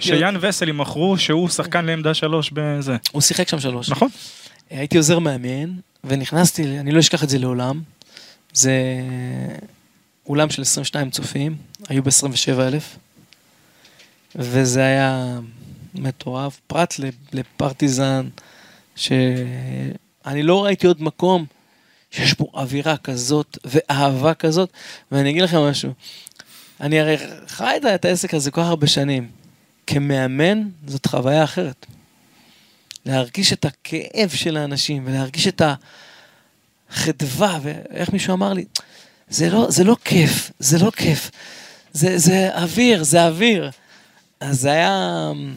שיאן וסלי מכרו שהוא שחקן לעמדה שלוש בזה. הוא שיחק שם שלוש. נכון? הייתי עוזר מאמן, ונכנסתי, אני לא אשכח את זה לעולם. זה אולם של 22 צופים, היו ב-27 אלף. וזה היה מטורף, פרט לפרטיזן, שאני לא ראיתי עוד מקום שיש בו אווירה כזאת ואהבה כזאת, ואני אגיד לכם משהו, אני הרי חי את העסק הזה כל כך הרבה שנים. כמאמן זאת חוויה אחרת. להרגיש את הכאב של האנשים ולהרגיש את החדווה, ואיך מישהו אמר לי, זה לא, זה לא כיף, זה לא כיף, זה, זה אוויר, זה אוויר. אז זה היה אמ,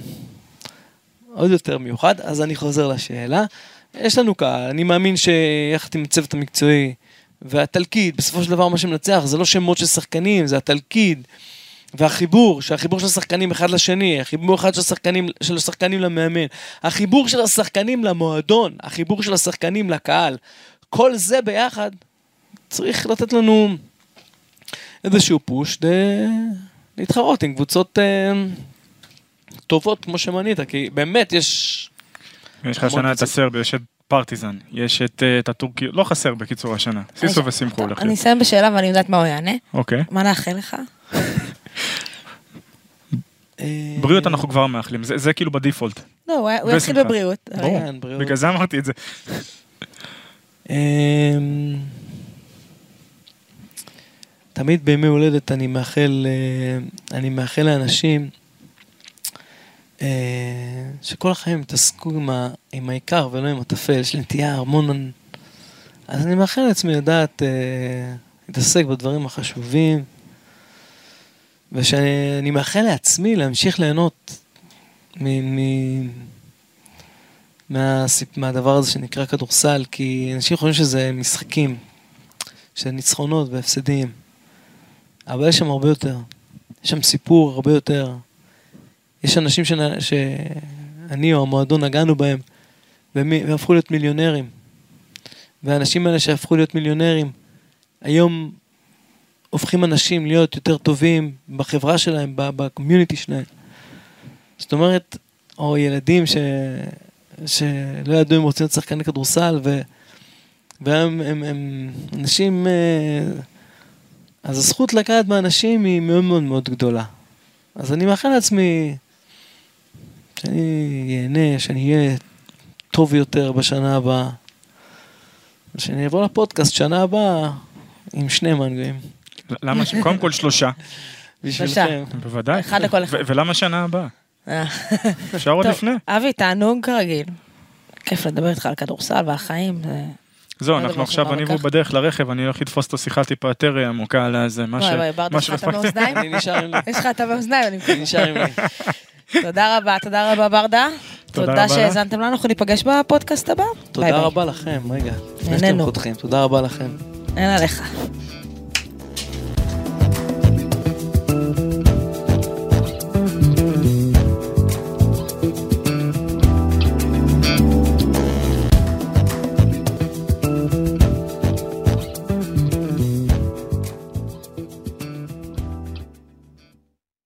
עוד יותר מיוחד, אז אני חוזר לשאלה. יש לנו קהל, אני מאמין שיחד עם הצוות המקצועי והתלכיד, בסופו של דבר מה שמנצח זה לא שמות של שחקנים, זה התלכיד. והחיבור, שהחיבור של השחקנים אחד לשני, החיבור אחד של השחקנים, של השחקנים למאמן, החיבור של השחקנים למועדון, החיבור של השחקנים לקהל, כל זה ביחד צריך לתת לנו איזשהו פוש די... להתחרות עם קבוצות אה, טובות כמו שמנית, כי באמת יש... יש לך השנה את הסרבי, יש את פרטיזן, יש את, אה, את הטורקי, לא חסר בקיצור השנה, סיסו ושמחו הולך אני אסיים בשאלה ואני יודעת מה הוא יענה. אוקיי. מה נאחל לך? אה, בריאות אנחנו כבר מאחלים, זה, זה כאילו בדיפולט. לא, הוא יתחיל. בבריאות. ברור, כן. בגלל זה אמרתי את זה. אמ, תמיד בימי הולדת אני מאחל, אה, אני מאחל לאנשים אה, שכל החיים יתעסקו עם, ה, עם העיקר ולא עם הטפל, יש לי נטייה המון... אז אני מאחל לעצמי לדעת להתעסק בדברים החשובים, ושאני אני מאחל לעצמי להמשיך ליהנות מ... מ מהסיפ... מהדבר הזה שנקרא כדורסל, כי אנשים חושבים שזה משחקים, שזה ניצחונות והפסדים, אבל יש שם הרבה יותר. יש שם סיפור הרבה יותר. יש אנשים שנ... שאני או המועדון נגענו בהם, והם הפכו להיות מיליונרים. והאנשים האלה שהפכו להיות מיליונרים, היום הופכים אנשים להיות יותר טובים בחברה שלהם, בקומיוניטי שלהם. זאת אומרת, או ילדים ש... שלא ידעו אם רוצים להיות שחקני כדורסל, ו... והם הם, הם אנשים... אה, אז הזכות לגעת באנשים היא מאוד מאוד מאוד גדולה. אז אני מאחל לעצמי שאני ייהנה, שאני אהיה טוב יותר בשנה הבאה. שאני אבוא לפודקאסט שנה הבאה עם שני מנגויים. למה, ש- קודם כל שלושה, בשבילכם. בוודאי. אחד לכל אחד. ולמה שנה הבאה? אה. אפשר עוד לפני. אבי, תענוג כרגיל. כיף לדבר איתך על כדורסל והחיים. זה- זהו, לא אנחנו עכשיו, אני והוא. בדרך לרכב, אני הולך לתפוס את השיחה טיפה יותר עמוקה על הזה, מה ש... וואי וואי, ברדה, מה יש לך את. המאזניים? אני נשאר עם... יש לך את המאזניים, אני מקווה. נשאר עם... תודה רבה, תודה רבה ברדה. תודה. שהאזנתם לנו, אנחנו ניפגש בפודקאסט הבא. תודה. רבה לכם, רגע. נהנינו. תודה רבה לכם. אין עליך.